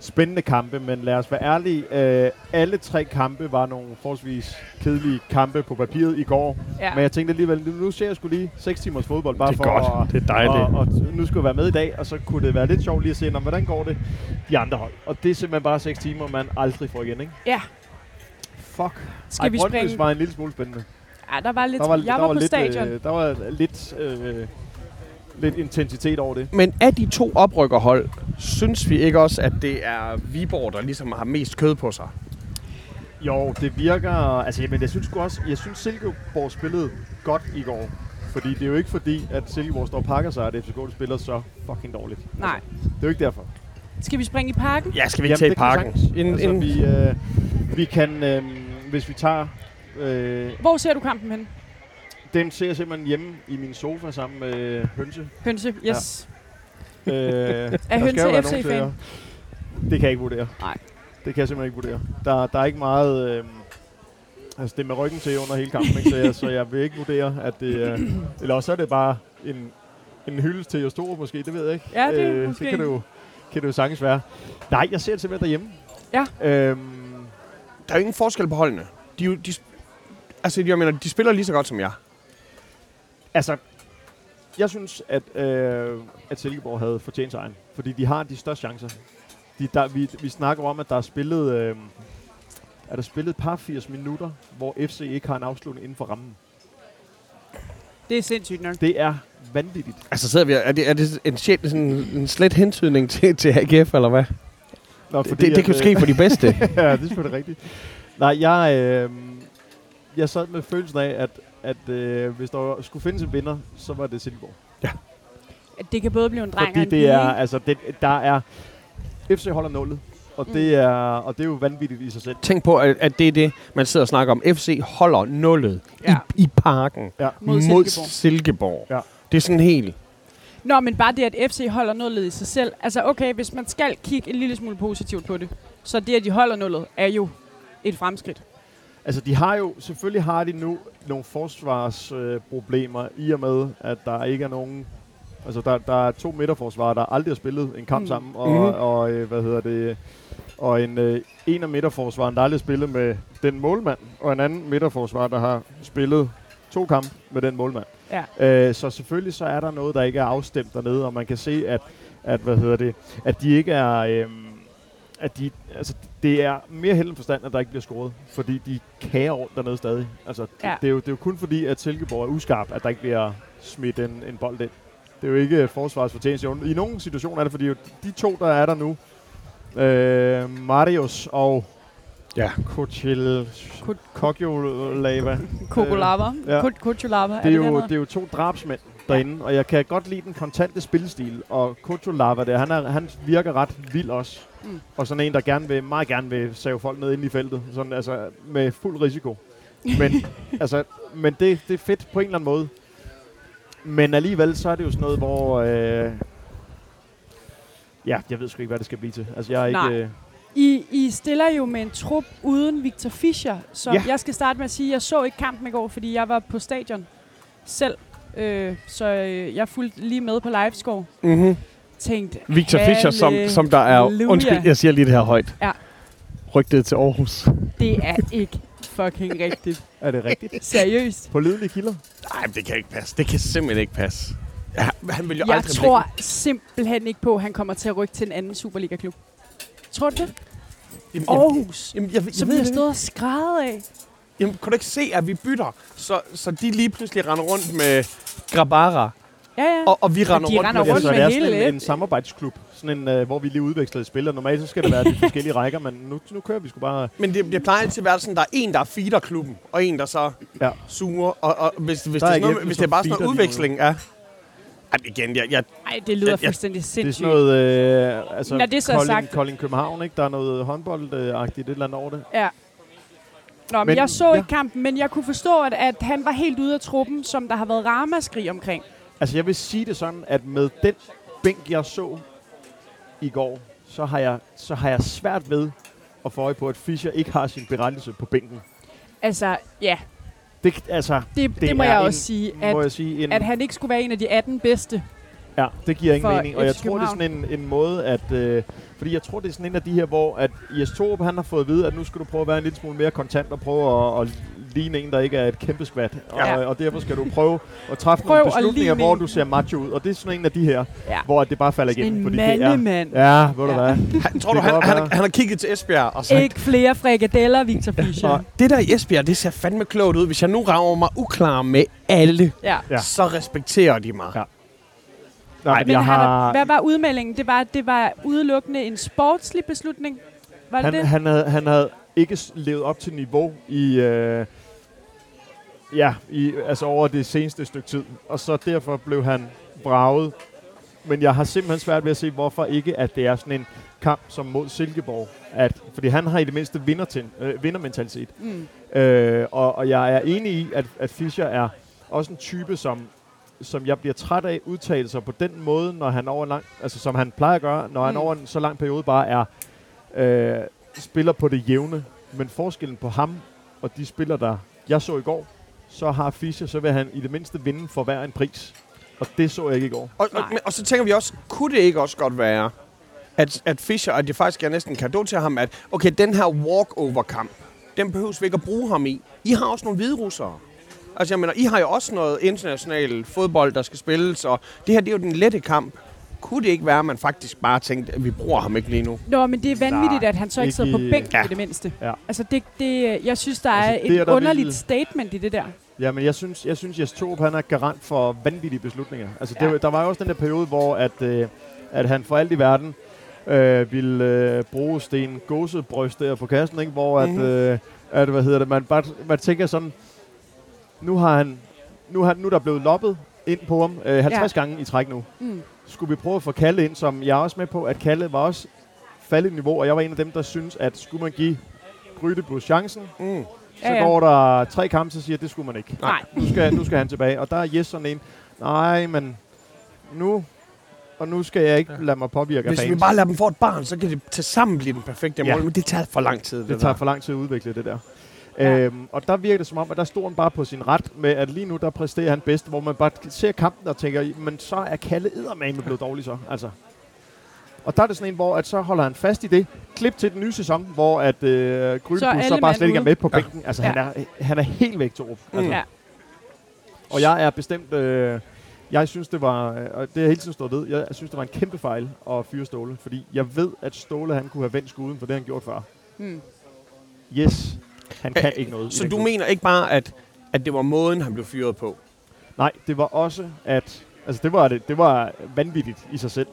spændende kampe, men lad os være ærlige. Øh, alle tre kampe var nogle forholdsvis kedelige kampe på papiret i går. Ja. Men jeg tænkte alligevel, nu- nu ser jeg skulle lige 6 timers fodbold, bare Det er for godt. at, Det er dejligt. Og, og nu skulle jeg være med i dag, og så kunne det være lidt sjovt lige at se, "Nå, hvordan går det de andre hold. Og det er simpelthen bare 6 timer, man aldrig får igen, ikke? Ja. Fuck. Skal Ej, vi springe? var en lille smule spændende. Ja, der var lidt... Der var, jeg der var, på lidt, stadion. Øh, der var lidt, øh, lidt intensitet over det. Men af de to oprykkerhold, synes vi ikke også, at det er Viborg, der ligesom har mest kød på sig? Jo, det virker... Altså, men jeg synes også... Jeg synes, Silkeborg spillede godt i går. Fordi det er jo ikke fordi, at Silkeborg står og pakker sig, at FCK spiller så fucking dårligt. Nej. Det er jo ikke derfor. Skal vi springe i parken? Ja, skal vi ikke tage i parken? sagtens. En, altså, en, vi, øh, vi kan... Øh, hvis vi tager... Øh, Hvor ser du kampen hen? Den ser jeg simpelthen hjemme i min sofa sammen med Hønse. Hønse, yes. Øh, er Hønse FC-fan? Det kan jeg ikke vurdere. Nej. Det kan jeg simpelthen ikke vurdere. Der, der er ikke meget... Øh, altså, det er med ryggen til under hele kampen, ikke? Så, jeg, så jeg vil ikke vurdere, at det er... Eller også er det bare en, en hyldest til Jostoro måske, det ved jeg ikke. Ja, det er øh, måske. Det kan det, jo, kan det jo sagtens være. Nej, jeg ser det simpelthen derhjemme. Ja. Øhm, der er jo ingen forskel på holdene. De, er de, altså, jeg mener, de spiller lige så godt som jeg. Altså, jeg synes, at, øh, at Silkeborg havde fortjent sejren. Fordi de har de største chancer. De, der, vi, vi snakker om, at der er spillet... Øh, er der spillet et par 80 minutter, hvor FC ikke har en afslutning inden for rammen. Det er sindssygt nok. Det er vanvittigt. Altså, sidder vi, er det, er det en, sjæl, sådan en slet hentydning til, til AGF, eller hvad? Nå, Det, det, det kan jo ske for de bedste. ja, det er selvfølgelig rigtigt. Nej, jeg, øh, jeg sad med følelsen af, at, at øh, hvis der skulle findes en vinder, så var det Silkeborg. Det kan både blive en dreng og Fordi en det er, ikke? altså, det, der er... FC holder nullet, og, Mm. det er, og det er jo vanvittigt i sig selv. Tænk på, at, at det er det, man sidder og snakker om. FC holder nullet Ja. ja. i, i parken Ja. Mod mod Silkeborg. Silkeborg. Ja. Det er sådan helt... Nå, men bare det, at FC holder nullet i sig selv. Altså, okay, hvis man skal kigge en lille smule positivt på det, så det, at de holder nullet, er jo et fremskridt. Altså, de har jo, selvfølgelig har de nu nogle forsvarsproblemer øh, i og med, at der ikke er nogen... Altså, der, der er to midterforsvarer, der aldrig har spillet en kamp Mm. mm. sammen, og, mm. og øh, hvad hedder det... Og en, øh, en af midterforsvaren, der aldrig har spillet med den målmand, og en anden midterforsvar, der har spillet to kampe med den målmand. Ja. Øh, så selvfølgelig så er der noget, der ikke er afstemt dernede, og man kan se, at, at hvad hedder det, at de ikke er, øhm, at de, altså, det er mere held end forstand, at der ikke bliver scoret, fordi de kager rundt dernede stadig. Altså, det, Ja. det, er jo, det er jo kun fordi, at Silkeborg er uskarp, at der ikke bliver smidt en, en bold ind. Det er jo ikke forsvars fortjeneste. I nogle situationer er det, fordi jo de to, der er der nu, øh, Marius og Ja. Kochil, Ko- Kokyolava, Kokolava. ja. Ja. Kocholava. det er, jo, det, det er jo to drabsmænd derinde, og jeg kan godt lide den kontante spilstil. Og Kutulava der, han, er, han virker ret vild også. Mm. Og sådan en, der gerne vil, meget gerne vil save folk ned ind i feltet. Sådan, altså, med fuld risiko. Men, altså, men det, det er fedt på en eller anden måde. Men alligevel, så er det jo sådan noget, hvor... Øh, ja, jeg ved sgu ikke, hvad det skal blive til. Altså, jeg er Nej. ikke... Øh, I, I stiller jo med en trup uden Victor Fischer, som ja. Ja. jeg skal starte med at sige, jeg så ikke kampen i går, fordi jeg var på stadion selv. Øh, så øh, jeg fulgte lige med på livescore. Mm-hmm. Tænkte, Victor Fischer, som, som der er... Halleluja. Undskyld, jeg siger lige det her højt. Ja. Rygtet til Aarhus. det er ikke fucking rigtigt. er det rigtigt? Seriøst. På ledelige kilder? Nej, det kan ikke passe. Det kan simpelthen ikke passe. Ja, han vil jo Jeg aldrig tror simpelthen ikke på, at han kommer til at rykke til en anden Superliga-klub. Tror du det? Blive... Jamen, Aarhus. jamen, jeg, jeg, Som ved vi har det stået og skrevet af. Jamen, kan du ikke se, at vi bytter, så, så de lige pludselig render rundt med Grabara Ja, ja. Og, og vi render de rundt render med rundt så med det er hele sådan en, en samarbejdsklub, sådan en, uh, hvor vi lige udveksler spillere. Normalt så skal det være de forskellige rækker, men nu, nu kører vi sgu bare... Men det, det plejer altid at være sådan, der er en, der feeder klubben, og en, der så Ja. suger. Og, og hvis, hvis, det Der er er noget, hvis det er bare sådan noget udveksling, ja. Ej, igen, jeg, jeg, Ej, det lyder Jeg- jeg- fuldstændig Det er sindssygt. sådan noget... Øh, altså, Når det så er Kolding, sagt- Kolding København, ikke? Der er noget håndboldagtigt et eller andet over det. Ja. Nå, men, Men- jeg så ja. ikke kampen, men jeg kunne forstå, at, at han var helt ude af truppen, som der har været ramaskrig omkring. Altså, jeg vil sige det sådan, at med den bænk, jeg så i går, så har jeg, så har jeg svært ved at få øje på, at Fischer ikke har sin berettelse på bænken. Altså, ja, Det, altså, det, det, Det må jeg en- også sige, at, jeg sige, en, at han ikke skulle være en af de 18 bedste. Ja, det giver ingen mening. Og jeg tror, det er sådan en, en måde, at... Øh, fordi jeg tror, det er sådan en af de her, hvor at Jes Torup, han har fået at vide, at nu skal du prøve at være en lille smule mere kontant og prøve at, at ligne en, der ikke er et kæmpe skvat. Ja. Og, og derfor skal du prøve at træffe Prøv nogle beslutninger, hvor du ser macho ud. Og det er sådan en af de her, Ja. hvor det bare falder Sådan igennem. en Fordi det er, mandemand. ja, ved du Ja. hvad? han, tror du, han, han, han, har kigget til Esbjerg og sagt, Ikke flere frikadeller, Victor Fischer. og det der i Esbjerg, det ser fandme klogt ud. Hvis jeg nu rager mig uklar med alle, Ja. Ja. så respekterer de mig. Ja. Nej, Men jeg han, har, hvad var udmeldingen? Det var, det var udelukkende en sportslig beslutning? Var det han, det? han, havde, han havde ikke levet op til niveau i, øh, ja, i, altså over det seneste stykke tid. Og så derfor blev han braget. Men jeg har simpelthen svært ved at se, hvorfor ikke, at det er sådan en kamp som mod Silkeborg. At, fordi han har i det mindste vinder øh, vindermentalitet. Mm. Øh, og, og jeg er enig i, at, at Fischer er også en type, som, som jeg bliver træt af udtale sig på den måde, når han over lang, altså som han plejer at gøre, når mm. han over en så lang periode bare er øh, spiller på det jævne. Men forskellen på ham og de spillere, der jeg så i går, så har Fischer, så vil han i det mindste vinde for hver en pris. Og det så jeg ikke i går. Og, og, men, og så tænker vi også, kunne det ikke også godt være, at, at Fischer, at det faktisk er næsten en kado til ham, at okay, den her walkover-kamp, den behøves vi ikke at bruge ham i. I har også nogle hvide russere. Altså jeg mener, I har jo også noget international fodbold, der skal spilles, og det her, det er jo den lette kamp. Kunne det ikke være, at man faktisk bare tænkte, at vi bruger ham ikke lige nu? Nå, men det er vanvittigt, Nej, at han så ikke sidder på bænken Ja. i det mindste. Ja. Altså, det, det, jeg synes, der Altså, er det er et der underligt vil- statement i det der. Ja, men jeg synes, jeg synes, Jes Torup, han er garant for vanvittige beslutninger. Altså, Ja. det, der var jo også den der periode, hvor at, øh, at han for alt i verden øh, ville øh, bruge Sten Gåsebryst der på kassen, ikke? hvor at, Mhm. øh, at, hvad hedder det, man, bare, man tænker sådan, nu har han, nu, har, nu er der blevet loppet ind på ham øh, 50 ja. gange i træk nu. Mm. Skulle vi prøve at få Kalle ind, som jeg er også med på, at Kalle var også faldet niveau, og jeg var en af dem, der synes, at skulle man give Grydebus chancen, Mm. Så Ja, ja. går der tre kampe, så siger det skulle man ikke. Nej. Nu skal, nu skal han tilbage. Og der er Jes sådan en, nej, men nu, og nu skal jeg ikke ja. lade mig påvirke af Hvis vi bare lader dem få et barn, så kan det til sammen blive den perfekte Ja. mål, men det tager for lang tid. Det, Det tager der. for lang tid at udvikle det der. Ja. Øhm, og der virker det som om, at der stod han bare på sin ret med, at lige nu der præsterer han bedst, hvor man bare ser kampen og tænker, men så er Kalle eddermame blevet dårlig så. Altså. Og der er det sådan en, hvor at så holder han fast i det. Klip til den nye sæson, hvor at øh, Grydebus så, så bare slet ikke er med på bænken. Altså, Ja. han, er, han er helt væk, Torup. Altså, Ja. Og jeg er bestemt... Øh, jeg synes, det var... øh, Og det er jeg hele tiden stået ved. Jeg synes, det var en kæmpe fejl at fyre Ståle. Fordi jeg ved, at Ståle han kunne have vendt skuden, for det han gjort før. Mm. Yes, han kan Øh, ikke noget. Så du klub. mener ikke bare, at, at det var måden, han blev fyret på? Nej, det var også, at... Altså, det var, det, det var vanvittigt i sig selv.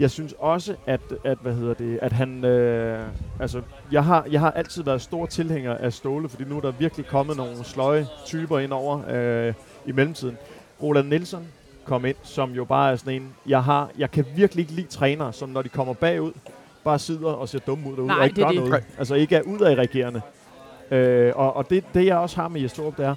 Jeg synes også, at, at hvad hedder det, at han, øh, altså, jeg har, jeg har altid været stor tilhænger af Ståle, fordi nu er der virkelig kommet nogle sløje typer ind over øh, i mellemtiden. Roland Nielsen kom ind, som jo bare er sådan en, jeg har, jeg kan virkelig ikke lide trænere, som når de kommer bagud, bare sidder og ser dumme ud derude Nej, og ikke det gør det. noget. Altså ikke er udadreagerende. Øh, og og det, det jeg også har med Jes Torup, det er,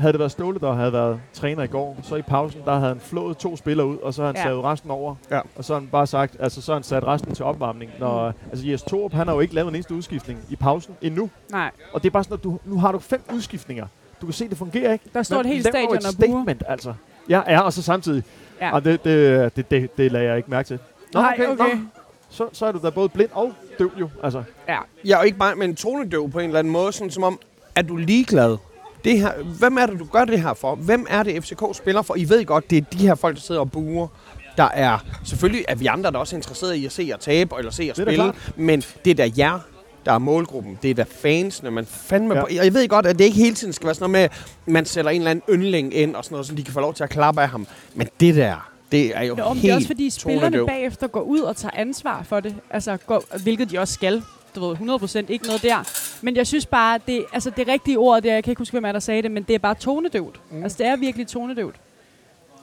havde det været Ståle, der havde været træner i går, så i pausen, der havde han flået to spillere ud, og så har han Ja. ja. savet resten over. Ja. Og så har han bare sagt, altså så har han sat resten til opvarmning. Når. Altså Jes Torup, han har jo ikke lavet en eneste udskiftning i pausen endnu. Nej, Og det er bare sådan, at du, nu har du fem udskiftninger. Du kan se, det fungerer ikke. der står et Men helt stadion et og buer. statement, altså. Ja, ja, og så samtidig. Ja. Ja. Og det, det, det, det, det lader jeg ikke mærke til. Nå, Nej, okay. Nå. Så, så er du da både blind og døv jo. Altså, Ja. Jeg er jo ikke bare med en tonedøv på en eller anden måde, sådan som om, er du ligeglad? Det her, hvem er det, du gør det her for? Hvem er det, FCK spiller for? I ved godt, det er de her folk, der sidder og buer. Der er, selvfølgelig er vi andre, der også er interesseret i at se jer tabe, eller se jer er spille, men det er da jer, der er målgruppen. Det er da fansene, man fandme Ja. ja. Jeg ved godt, at det ikke hele tiden skal være sådan noget med, at man sætter en eller anden yndling ind og sådan noget, så de kan få lov til at klappe af ham. Men det der, det er jo Nå, helt det er også fordi spillerne bagefter går ud og tager ansvar for det. Altså, går, hvilket de også skal. Du ved, 100% ikke noget der. Men jeg synes bare, det, altså det rigtige ord, det er, jeg kan ikke huske, hvem er der sagde det, men det er bare tonedøvt. Mm. Altså, det er virkelig tonedøvt.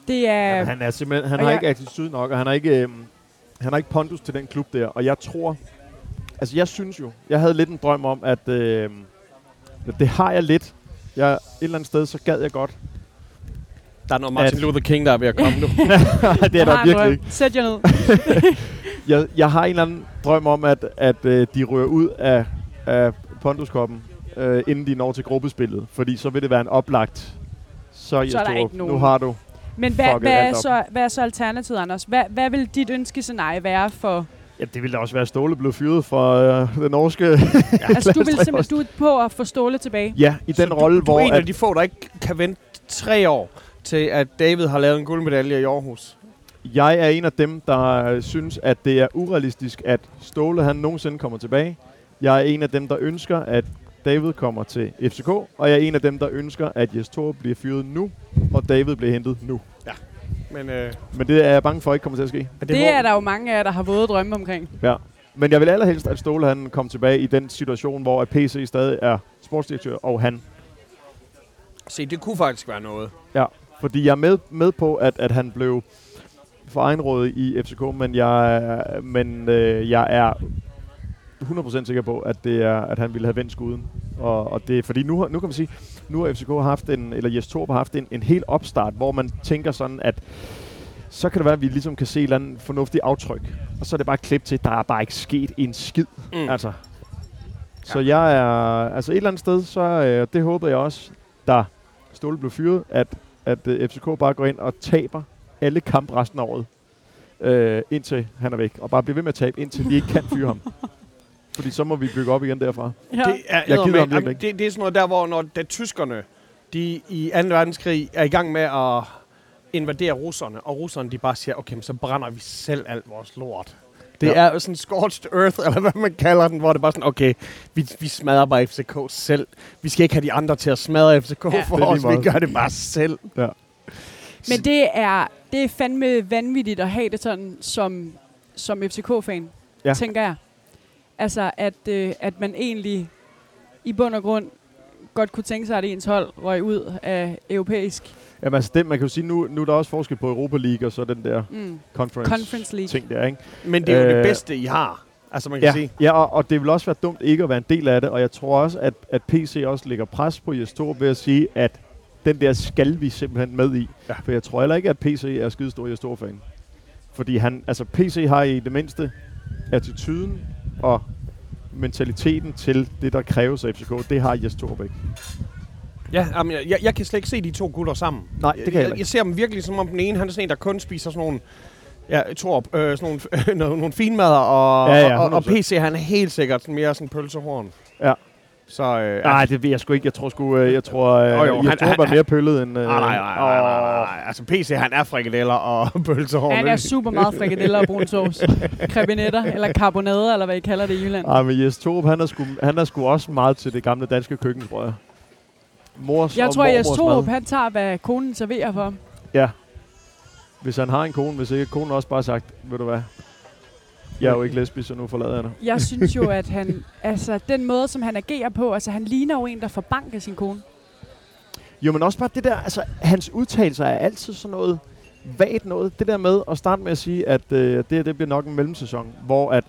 Det er... Ja, han er simpelthen, han har jeg- ikke attitude nok, og han har ikke, øhm, han har ikke pondus til den klub der. Og jeg tror, altså jeg synes jo, jeg havde lidt en drøm om, at øhm, det har jeg lidt. Jeg, et eller andet sted, så gad jeg godt. Der er noget Martin At- Luther King, der er ved at komme nu. det er Jeg der virkelig ikke. Sæt jer ned. Jeg, jeg har en eller anden drøm om, at, at øh, de rører ud af, af ponduskoppen, øh, inden de når til gruppespillet. Fordi så vil det være en oplagt. Så, er Torup, ikke nogen. Nu har du. Men hvad, hvad, er så, hvad er så alternativet, Anders? Hvad, hvad vil dit ønskescenarie være for... Ja, det ville da også være at Ståle blev fyret fra øh, den norske... altså, du vil simpelthen du er på at få Ståle tilbage. ja, i den Så rolle, du, du hvor... er en at, af de få, der ikke kan vente tre år til, at David har lavet en guldmedalje i Aarhus. Jeg er en af dem, der øh, synes, at det er urealistisk, at Ståle han nogensinde kommer tilbage. Jeg er en af dem, der ønsker, at David kommer til FCK, og jeg er en af dem, der ønsker, at Jes Torup bliver fyret nu, og David bliver hentet nu. Men, øh, Men det er jeg bange for ikke kommer til at ske. det, det er der jo mange af jer, der har våde drømme omkring. Ja. Men jeg vil allerhelst, at Ståle han kom tilbage i den situation, hvor at PC stadig er sportsdirektør, og han. Se, det kunne faktisk være noget. Ja, fordi jeg er med, med på, at, at han blev for egenrådet i FCK, men jeg, men, øh, jeg er 100% sikker på, at, det er, at han ville have vendt skuden. Og, og det fordi nu, nu kan man sige, nu har FCK haft en, eller Jes Torp har haft en, en hel opstart, hvor man tænker sådan, at så kan det være, at vi ligesom kan se et eller andet fornuftigt aftryk. Og så er det bare et klip til, der er bare ikke sket en skid. Mm. Altså. Så jeg er, altså et eller andet sted, så øh, det håber jeg også, da Ståle blev fyret, at, at øh, FCK bare går ind og taber alle kampe resten af året, øh, indtil han er væk. Og bare bliver ved med at tabe, indtil de ikke kan fyre ham. Fordi så må vi bygge op igen derfra. Ja. Det er, gider ham ikke. det, det er sådan noget der, hvor når da tyskerne de i 2. verdenskrig er i gang med at invadere russerne, og russerne de bare siger, okay, men så brænder vi selv alt vores lort. Det Ja. er sådan scorched earth, eller hvad man kalder den, hvor det bare sådan, okay, vi, vi smadrer bare FCK selv. Vi skal ikke have de andre til at smadre FCK Ja. for os, vi gør det bare selv. Ja. Men det er, det er fandme vanvittigt at have det sådan som, som FCK-fan, ja. tænker jeg. Altså, at, øh, at man egentlig i bund og grund godt kunne tænke sig, at ens hold røg ud af europæisk Jamen altså, det, man kan jo sige, nu, nu er der også forskel på Europa League og så den der mm, conference, Conference League. ting der, ikke? Men det er jo Øh, det bedste, I har. Altså, man kan Ja, sige. ja og, og det vil også være dumt ikke at være en del af det, og jeg tror også, at, at PC også lægger pres på Jes Torup ved at sige, at den der skal vi simpelthen med i. Ja. For jeg tror heller ikke, at PC er skidestor Jes Torup-fan. Fordi han, altså PC har i det mindste attituden og mentaliteten til det, der kræves af FCK. Det har Jes Torup ikke. Ja, jamen, jeg, jeg, jeg kan slet ikke se de to gutter sammen. Nej, det kan jeg jeg, ikke. jeg ser dem virkelig som om den ene, han er sådan en, der kun spiser sådan nogle, ja, jeg tror, øh, sådan nogle, nogle, nogle finmadder, og, Ja, ja, og, og, og 100%. PC, han er helt sikkert sådan mere sådan pølsehorn. Ja. Så, øh, Nej, det ved jeg sgu ikke. Jeg tror sgu, øh, jeg tror, øh, Jo, jo, Jes han- Torup han- er mere pøllet end... Øh, nej, nej, nej, nej, nej, nej. Altså, PC, han er frikadeller og pølsehorn. Han er super meget frikadeller og brun sovs. Krebinetter, eller karbonader, eller hvad I kalder det i Jylland. Ej, men Jes Torup, han er, sgu, han er sgu også meget til det gamle danske køkken, tror jeg. Mors Jeg og tror, at Jes Torup, han tager, hvad konen serverer for. ham. Ja. Hvis han har en kone, hvis ikke konen også bare sagt, ved du hvad, jeg er jo ikke lesbisk, så nu forlader jeg dig. Jeg synes jo, at han, altså den måde, som han agerer på, altså han ligner jo en, der forbanker sin kone. Jo, men også bare det der, altså hans udtalelser er altid sådan noget vagt noget. Det der med at starte med at sige, at øh, det, her, det bliver nok en mellemsæson, hvor at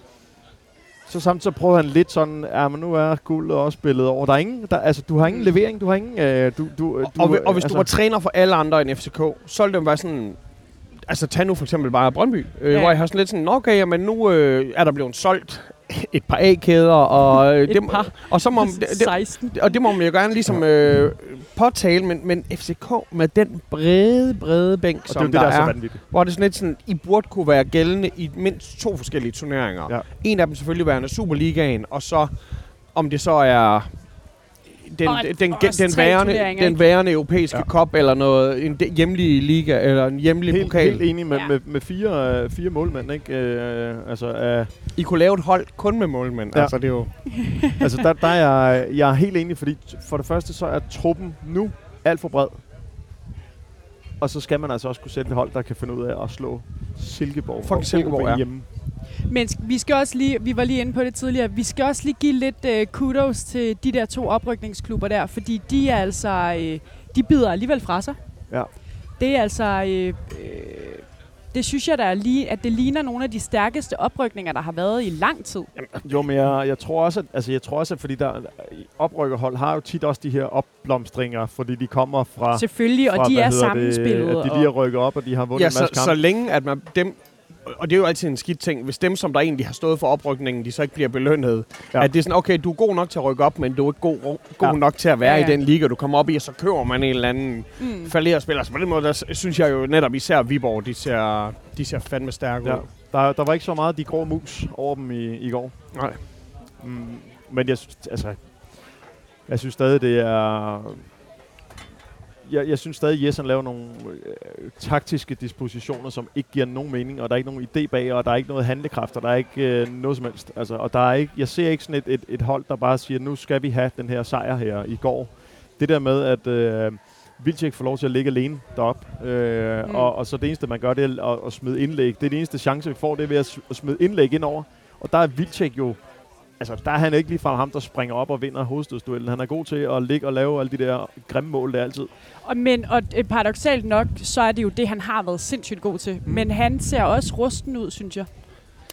så samtidig så prøver han lidt sådan, ja, men nu er guldet også spillet over. Der er ingen, der, altså, du har ingen levering, du har ingen, øh, du, du, du, og, og, hvis altså, du var træner for alle andre end FCK, så ville det jo være sådan... Altså, tag nu for eksempel bare Brøndby, øh, Ja. hvor jeg har sådan lidt sådan, "Nå, okay, jamen nu øh, er der blevet solgt et par A-kæder, og, øh, Et det, må- par. og så må, det, det, 16. og det må man jo gerne ligesom øh, påtale, men, men FCK med den brede, brede bænk, og det er som det, der, der er så er, vanvittigt. hvor det er sådan lidt sådan, I burde kunne være gældende i mindst to forskellige turneringer. Ja. En af dem selvfølgelig værende Superligaen, og så om det så er den, Og den, den, den, værende, den værende europæiske Ja. eller noget, en de- hjemlig liga, eller en hjemlig Helt, pokal. helt enig med, Ja. med, med fire, øh, fire målmænd, ikke? Øh, altså, øh, I kunne lave et hold kun med målmænd. Ja. Altså, det er jo... altså der, der er jeg, jeg er helt enig, fordi for det første så er truppen nu alt for bred. Og så skal man altså også kunne sætte et hold, der kan finde ud af at slå Silkeborg og Silkeborg, ja. hjemme. Men vi skal også lige, vi var lige inde på det tidligere, vi skal også lige give lidt uh, kudos til de der to oprykningsklubber der, fordi de er altså, uh, de bider alligevel fra sig. Ja. Det er altså, uh, uh, det synes jeg, der er lige, at det ligner nogle af de stærkeste oprykninger, der har været i lang tid. Jo, men jeg, jeg tror også, at, altså jeg tror også, at fordi der oprykkerhold har jo tit også de her opblomstringer, fordi de kommer fra, Selvfølgelig, fra og de er sammenspillet. Det, at de lige er rykket op, og de har vundet Ja, en så, masse så kampe. længe at man dem... Og det er jo altid en skidt ting, hvis dem, som der egentlig har stået for oprykningen, de så ikke bliver belønnet. Ja. At det er sådan, okay, du er god nok til at rykke op, men du er ikke god, god Ja. nok til at være Ja, ja, i den liga, du kommer op i, og så køber man en eller anden Mm. falderer spiller. Så på den måde, der synes jeg jo netop især Viborg, de ser, de ser fandme stærke Ja. ud. Der, der var ikke så meget de grå mus over dem i, i går. Nej. Mm, men jeg synes, altså, jeg synes stadig, det er... Jeg, jeg synes stadig, at Jes han laver nogle øh, taktiske dispositioner, som ikke giver nogen mening, og der er ikke nogen idé bag, og der er ikke noget handlekraft, og der er ikke øh, noget som helst. Altså, og der er ikke, jeg ser ikke sådan et, et, et hold, der bare siger, nu skal vi have den her sejr her i går. Det der med, at øh, Vilcek får lov til at ligge alene derop, øh, Mm. og, og så det eneste, man gør, det er at, at smide indlæg. Det er den eneste chance, vi får, det er ved at smide indlæg ind over. Og der er Vilcek jo Altså, der er han ikke lige fra ham, der springer op og vinder hovedstødsduellen. Han er god til at ligge og lave alle de der grimme mål, der altid. Og, men, og øh, paradoxalt nok, så er det jo det, han har været sindssygt god til. Mm. Men han ser også rusten ud, synes jeg.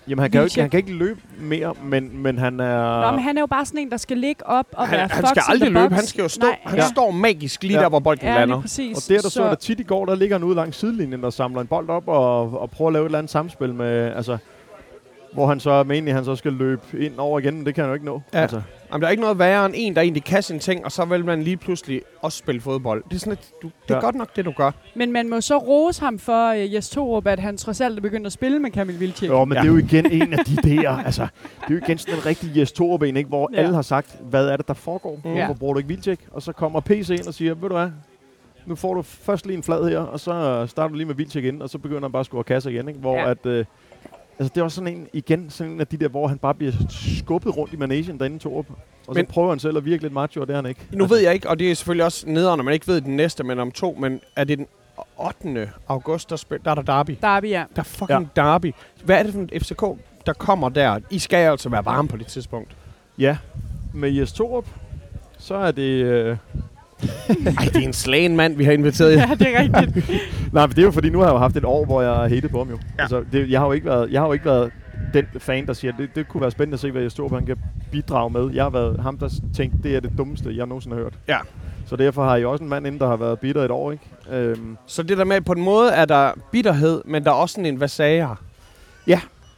Jamen, han kan, jo ikke, han kan ikke løbe mere, men, men han er... Nå, men han er jo bare sådan en, der skal ligge op og Han, være han skal aldrig løbe, box. han skal jo stå. Nej, han ja. står magisk lige Ja. der, hvor bolden Ja, lander. præcis. Og det, der så, så der tit i går, der ligger han ude langs sidelinjen og samler en bold op og, og prøver at lave et eller andet samspil med... Altså, hvor han så mener, han så skal løbe ind over igen, men det kan han jo ikke nå. Ja. Altså, Jamen, der er ikke noget værre end en, der egentlig kan sine ting, og så vil man lige pludselig også spille fodbold. Det er sådan, at du, det er Ja. godt nok, det du gør. Men man må så rose ham for, uh, Jes Torup, at han trods alt er begyndt at spille med Kamil Vilcek. jo, men Ja. det er jo igen en af de der... Altså, det er jo igen sådan en rigtig Jes Torup-en, ikke? Hvor Ja. alle har sagt, hvad er det, der foregår? Mm. Hvorfor bruger du ikke Vilcek? Og så kommer PC ind og siger, ved du hvad, nu får du først lige en flad her, og så starter du lige med Vilcek ind, og så begynder han bare at score kasser igen, ikke? Hvor Ja. at... Øh, altså, det er også sådan en, igen, sådan en af de der, hvor han bare bliver skubbet rundt i managen derinde, Torup. Og så Men- prøver han selv at virke lidt macho, og det er han ikke. Nu ved jeg ikke, og det er selvfølgelig også nederen, når man ikke ved den næste, men om to, men er det den 8. august, der, spil, der er der derby? Derby, ja. Der er fucking ja. derby. Hvad er det for en FCK, der kommer der? I skal altså være varme på det tidspunkt. Ja, med Jes Torup, så er det... Øh, Ej, det er en slagen mand, vi har inviteret. Ja, det er rigtigt. Nej, men det er jo fordi, nu har jeg jo haft et år, hvor jeg har hatet på ham jo. Ja. Ja. Altså, det, jeg, har jo ikke været, jeg har jo ikke været den fan, der siger, det, det kunne være spændende at se, hvad jeg står på, han kan bidrage med. Jeg har været ham, der tænkte, det er det dummeste, jeg nogensinde har hørt. Ja. Så derfor har jeg også en mand inde, der har været bitter et år, ikke? Øhm, Så det der med, på en måde er der bitterhed, men der er også en vasager.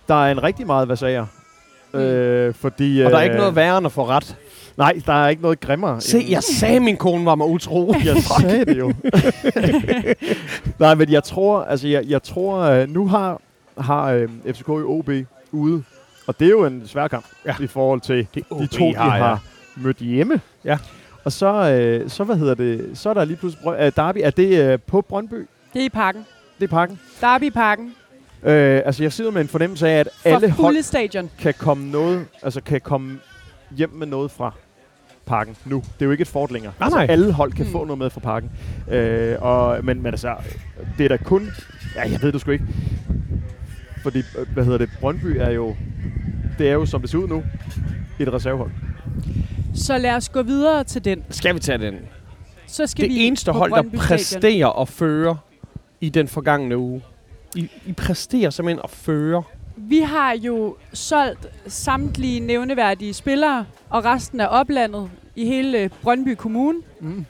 der er en rigtig meget vasager. Mm. Øh, fordi, Og der er ikke øh, noget værre end at få ret. Nej, der er ikke noget grimmere. Se, end- jeg sagde, min kone var mig utro. Jeg sagde det jo. Nej, men jeg tror, altså jeg, jeg tror, øh, nu har, har øh, FCK i OB ude, og det er jo en svær kamp Ja. i forhold til Det de to, de har mødt hjemme. Ja. Og så, øh, så, hvad hedder det, så er der lige pludselig øh, Derby. Er det øh, på Brøndby? Det er i parken. Det er parken. Derby i parken. Øh, altså, jeg sidder med en fornemmelse af, at For alle hold stadion. kan komme noget, altså kan komme hjem med noget fra parken nu. Det er jo ikke et fort længere. Nej, altså, nej. alle hold kan Mm. få noget med fra parken. Øh, og, men, men altså, det er da kun... Ja, jeg ved det sgu ikke. Fordi, øh, hvad hedder det, Brøndby er jo... Det er jo, som det ser ud nu, et reservehold. Så lad os gå videre til den. Skal vi tage den? Så skal vi Det eneste på hold, der Brøndby præsterer og fører i den forgangne uge. I, I præsterer simpelthen at føre. Vi har jo solgt samtlige nævneværdige spillere og resten af oplandet i hele Brøndby Kommune. Mm.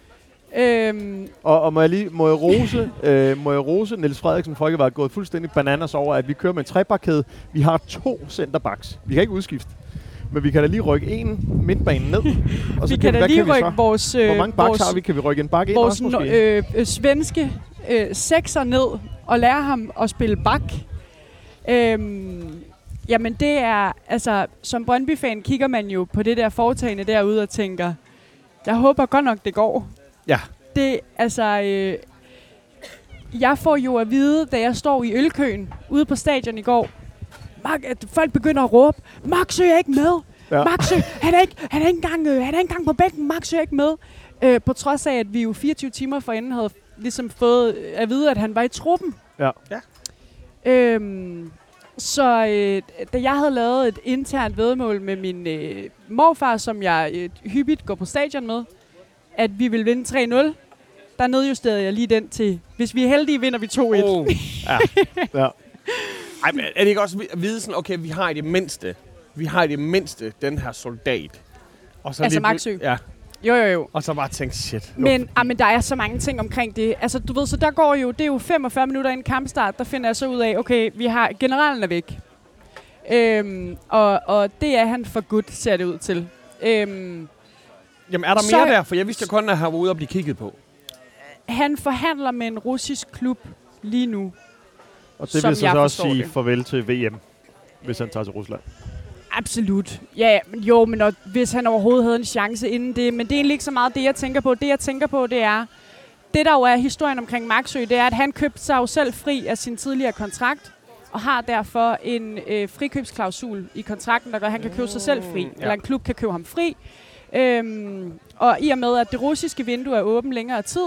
Øhm, Og, og må jeg lige må jeg rose, øh, må jeg rose Niels Frederiksen at være gået fuldstændig bananas over, at vi kører med en trebakkæde. Vi har to centerbacks. Vi kan ikke udskifte. Men vi kan da lige rykke en midtbane ned. Og vi så kan da lige vi rykke så? vores, øh, Hvor mange backs vores, har vi? Kan vi rykke en bak ind vores også måske? øh, øh, svenske øh, sekser ned og lære ham at spille bak. Øhm, jamen det er, altså som Brøndby-fan kigger man jo på det der foretagende derude og tænker, Jeg håber godt nok, det går. Ja. Det, altså... Øh, jeg får jo at vide, da jeg står i ølkøen ude på stadion i går, Mark, at folk begynder at råbe, Max er ikke med. Ja. Ja. Max, han er ikke, han er ikke engang, øh, han er ikke engang på bænken. Max er ikke med. Øh, på trods af, at vi jo 24 timer forinden havde ligesom fået at vide, at han var i truppen. Ja. Ja. Øhm, så øh, da jeg havde lavet et internt vedmål med min øh, morfar, som jeg øh, hyppigt går på stadion med, at vi vil vinde 3-0, der nedjusterede jeg lige den til, hvis vi er heldige, vinder vi 2-1. Oh. Ja. Ej, men er det ikke også at vide sådan, okay, vi har i det mindste, vi har i det mindste den her soldat. Og så Altså lige Maxø? Ja, Jo, jo, jo. og så bare tænke, shit. Men, ah, men der er så mange ting omkring det. Altså, du ved, så der går jo, det er jo 45 minutter inden kampstart, der finder jeg så ud af, okay, vi har, generalen er væk. Øhm, og, og det er han for godt, ser det ud til. Øhm, Jamen, er der så- mere der? For jeg vidste jo kun, at han var ude og blive kigget på. han forhandler med en russisk klub lige nu. Og det vil så, så også sige det. farvel til VM, hvis han tager til Rusland. Absolut. Ja, men jo, men og, hvis han overhovedet havde en chance inden det. Men det er egentlig ikke så meget det, jeg tænker på. Det, jeg tænker på, det er... Det, der jo er historien omkring Maxø, det er, at han købte sig jo selv fri af sin tidligere kontrakt, og har derfor en øh, frikøbsklausul i kontrakten, der gør, at han kan købe sig selv fri. ja. Eller en klub kan købe ham fri. Øhm, og i og med, at det russiske vindue er åbent længere tid,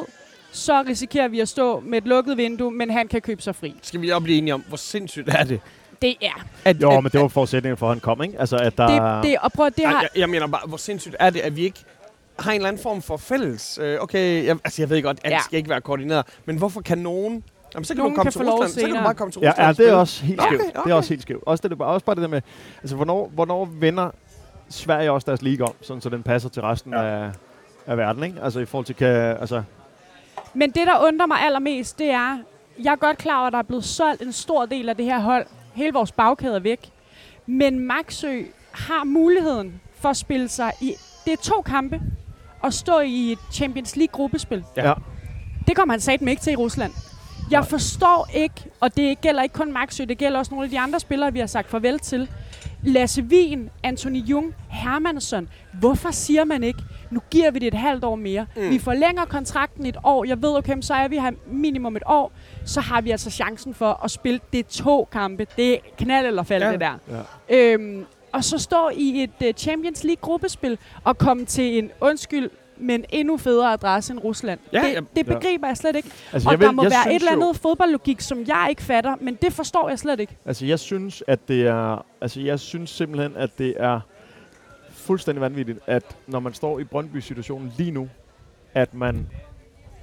så risikerer vi at stå med et lukket vindue, men han kan købe sig fri. Skal vi også blive enige om, hvor sindssygt er det? Det er. At, Jo, at, men det var forudsætningen for, at han kom, ikke? Altså, at der... Det, det, og prøv, det Ej, har, jeg, jeg mener bare, hvor sindssygt er det, at vi ikke har en eller anden form for fælles... Øh, okay, jeg, altså jeg ved godt, at Ja. det skal ikke være koordineret, men hvorfor kan nogen... Jamen, så kan Nogen du komme kan til Rusland, så kan du bare komme til Ja, Rusland ja, og det er også helt Okay, skævt. Det er okay. også helt skævt. Også, det, også bare det der med, altså hvornår, hvornår vender Sverige også deres liga om, sådan så den passer til resten Ja. ja. af, af verden, ikke? Altså i forhold til, kan, altså, Men det, der undrer mig allermest, det er, jeg er godt klar over, at der er blevet solgt en stor del af det her hold. Hele vores bagkæde er væk. Men Maxø har muligheden for at spille sig i... Det er to kampe og stå i et Champions League-gruppespil. Ja. Ja. Det kommer han satme ikke til i Rusland. Jeg forstår ikke, og det gælder ikke kun Maxø, det gælder også nogle af de andre spillere, vi har sagt farvel til. Lasse Wien, Anthony Jung, Hermansson. Hvorfor siger man ikke, nu giver vi det et halvt år mere. Mm. Vi forlænger kontrakten et år. Jeg ved, okay, så er vi her minimum et år. Så har vi altså chancen for at spille det to kampe. Det er knald eller fald, Ja. ja. det der. ja. Øhm, og så stå i et uh, Champions League gruppespil og komme til en undskyld, men endnu federe adresse end Rusland. Ja, det, ja. det Ja. begriber jeg slet ikke. Altså, Og jeg der vil- må jeg være et eller jo- andet fodboldlogik, som jeg ikke fatter, men det forstår jeg slet ikke. Altså, jeg synes, at det er... Altså, jeg synes simpelthen, at det er fuldstændig vanvittigt, at når man står i Brøndby-situationen lige nu, at man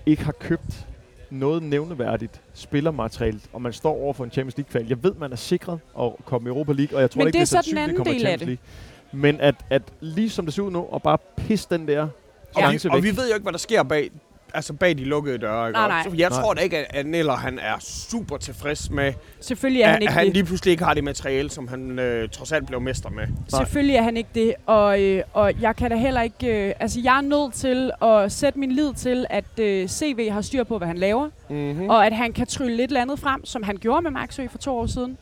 ikke har købt noget nævneværdigt spillermateriale, og man står over for en Champions League-kval. Jeg ved, man er sikret at komme i Europa League, og jeg tror Men ikke, det er det er så den sandsynligt, anden kommer i del af Champions League. Men at, at lige som det ser ud nu, og bare pisse den der Og, chance vi, og vi ved jo ikke, hvad der sker bag, altså bag de lukkede døre. Ikke? Nej, nej. Så jeg Nej. tror da ikke, at at Neller han er super tilfreds med, Selvfølgelig er at han ikke han det. lige pludselig ikke har det materiale, som han øh, trods alt blev mester med. Selvfølgelig er han ikke det, og, øh, og jeg kan da heller ikke... Øh, altså, jeg er nødt til at sætte min lid til, at øh, CV har styr på, hvad han laver, Mm-hmm. og at han kan trylle lidt andet frem, som han gjorde med Maxø for to år siden.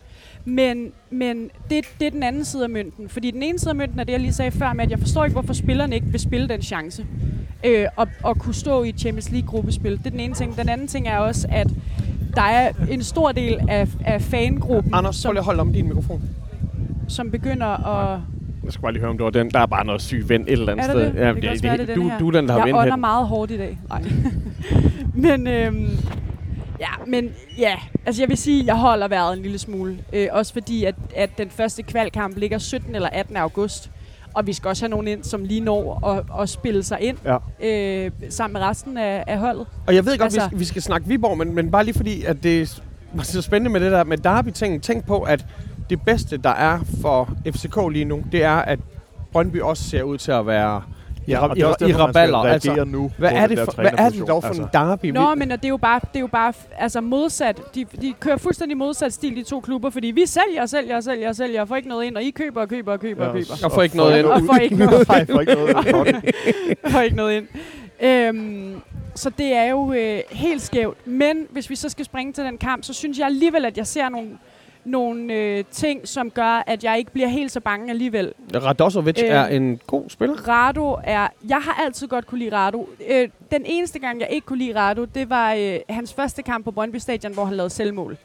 Men, men det, det er den anden side af mønten. Fordi den ene side af mønten er det, jeg lige sagde før, med at jeg forstår ikke, hvorfor spillerne ikke vil spille den chance. Øh, og, og kunne stå i et Champions League-gruppespil. Det er den ene ting. Den anden ting er også, at der er en stor del af, af fangruppen, Anders, prøv som, lige at holde om din mikrofon. som begynder at... Jeg skal bare lige høre, om det var den. Der er bare noget syg vind et eller andet Er sted. det? Det kan også være, det er den du, du er den, der har jeg ånder meget hårdt i dag. Nej. men, øhm, ja, men ja, altså jeg vil sige, at jeg holder vejret en lille smule. Øh, også fordi, at, at den første kvalkamp ligger 17 eller 18. august. Og vi skal også have nogen ind, som lige når at, at spille sig ind Ja. øh, sammen med resten af, af holdet. Og jeg ved godt, altså, vi, skal, vi skal snakke Viborg, men, men bare lige fordi, at det er så spændende med det der med Derby-ting. Tænk på, at det bedste, der er for FCK lige nu, det er, at Brøndby også ser ud til at være Ja, og i, det er også i skal raballer. Altså, nu hvad er, det for, hvad er det dog for Altså, en derby? Nå, men og det er jo bare, det er jo bare altså modsat. De, de kører fuldstændig modsat stil, de to klubber, fordi vi sælger og sælger og sælger og sælger og får ikke noget ind, og I køber og køber og køber Ja, og køber. Og får ikke noget ind. Og får ikke noget, får ikke noget for den. får ikke noget ind. Øhm, så det er jo øh, helt skævt. Men hvis vi så skal springe til den kamp, så synes jeg alligevel, at jeg ser nogle, nogle øh, ting, som gør, at jeg ikke bliver helt så bange alligevel. Radosovic Øh. er en god spiller. Rado er... Jeg har altid godt kunne lide Rado. Øh, den eneste gang, jeg ikke kunne lide Rado, det var øh, hans første kamp på Brøndby Stadion, hvor han lavede selvmål.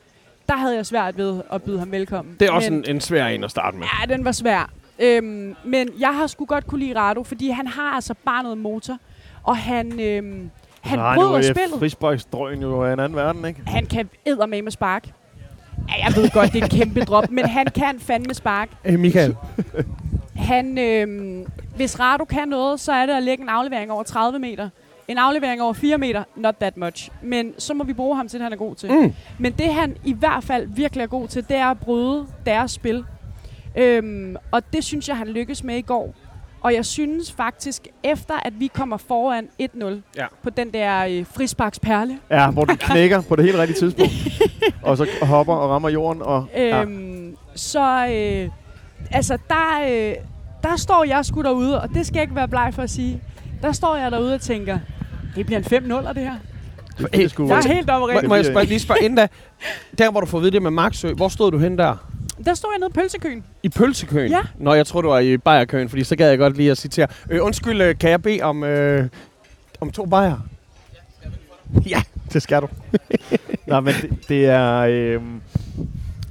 Der havde jeg svært ved at byde ham velkommen. Det er også Men- en, en svær en at starte med. Ja, den var svær. Øhm, men jeg har sgu godt kunne lide Rado, fordi han har altså bare noget motor. Og han, øhm, han Nej, bryder nu er spillet. frisparksdrøjen jo af en anden verden, ikke? Han kan med med spark. Ja, jeg ved godt, det er et kæmpe drop, men han kan fandme spark. Hey, Michael. Han, øhm, hvis Rado kan noget, så er det at lægge en aflevering over 30 meter. En aflevering over 4 meter, not that much. Men så må vi bruge ham til, det han er god til. Mm. Men det han i hvert fald virkelig er god til, det er at bryde deres spil. Øhm, og det synes jeg, han lykkes med i går. Og jeg synes faktisk, efter at vi kommer foran 1-0 Ja. på den der øh, frisparksperle, Ja, hvor den knækker på det helt rigtige tidspunkt. og så hopper og rammer jorden. Og, ja. øhm, så øh, altså der, øh, der står jeg sgu derude, og det skal jeg ikke være bleg for at sige. Der står jeg derude og tænker, det bliver en 5-0 af det her. det, det, Jeg er helt Må, oppe må jeg spørge, lige spørge inden da? Der, hvor du får at vide det med Maxø, hvor stod du hen der? Der står jeg nede i pølsekøen. I pølsekøen? Ja. Nå, jeg tror du var i bajerkøen, fordi så gad jeg godt lige at citere. Øh, undskyld, øh, kan jeg bede om, øh, om to bajer? Ja, det skal du. Nej, men det, det er... Øh,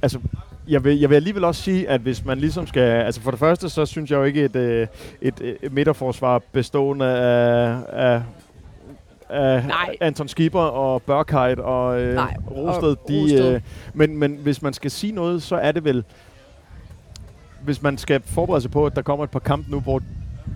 altså, jeg vil, jeg vil alligevel også sige, at hvis man ligesom skal... Altså for det første, så synes jeg jo ikke, et, øh, et, et midterforsvar bestående af, af af Nej. Anton Skipper og Børkheit og øh, Nej, Rosted. og De, Rosted. øh, men, men hvis man skal sige noget, så er det vel... Hvis man skal forberede sig på, at der kommer et par kampe nu, hvor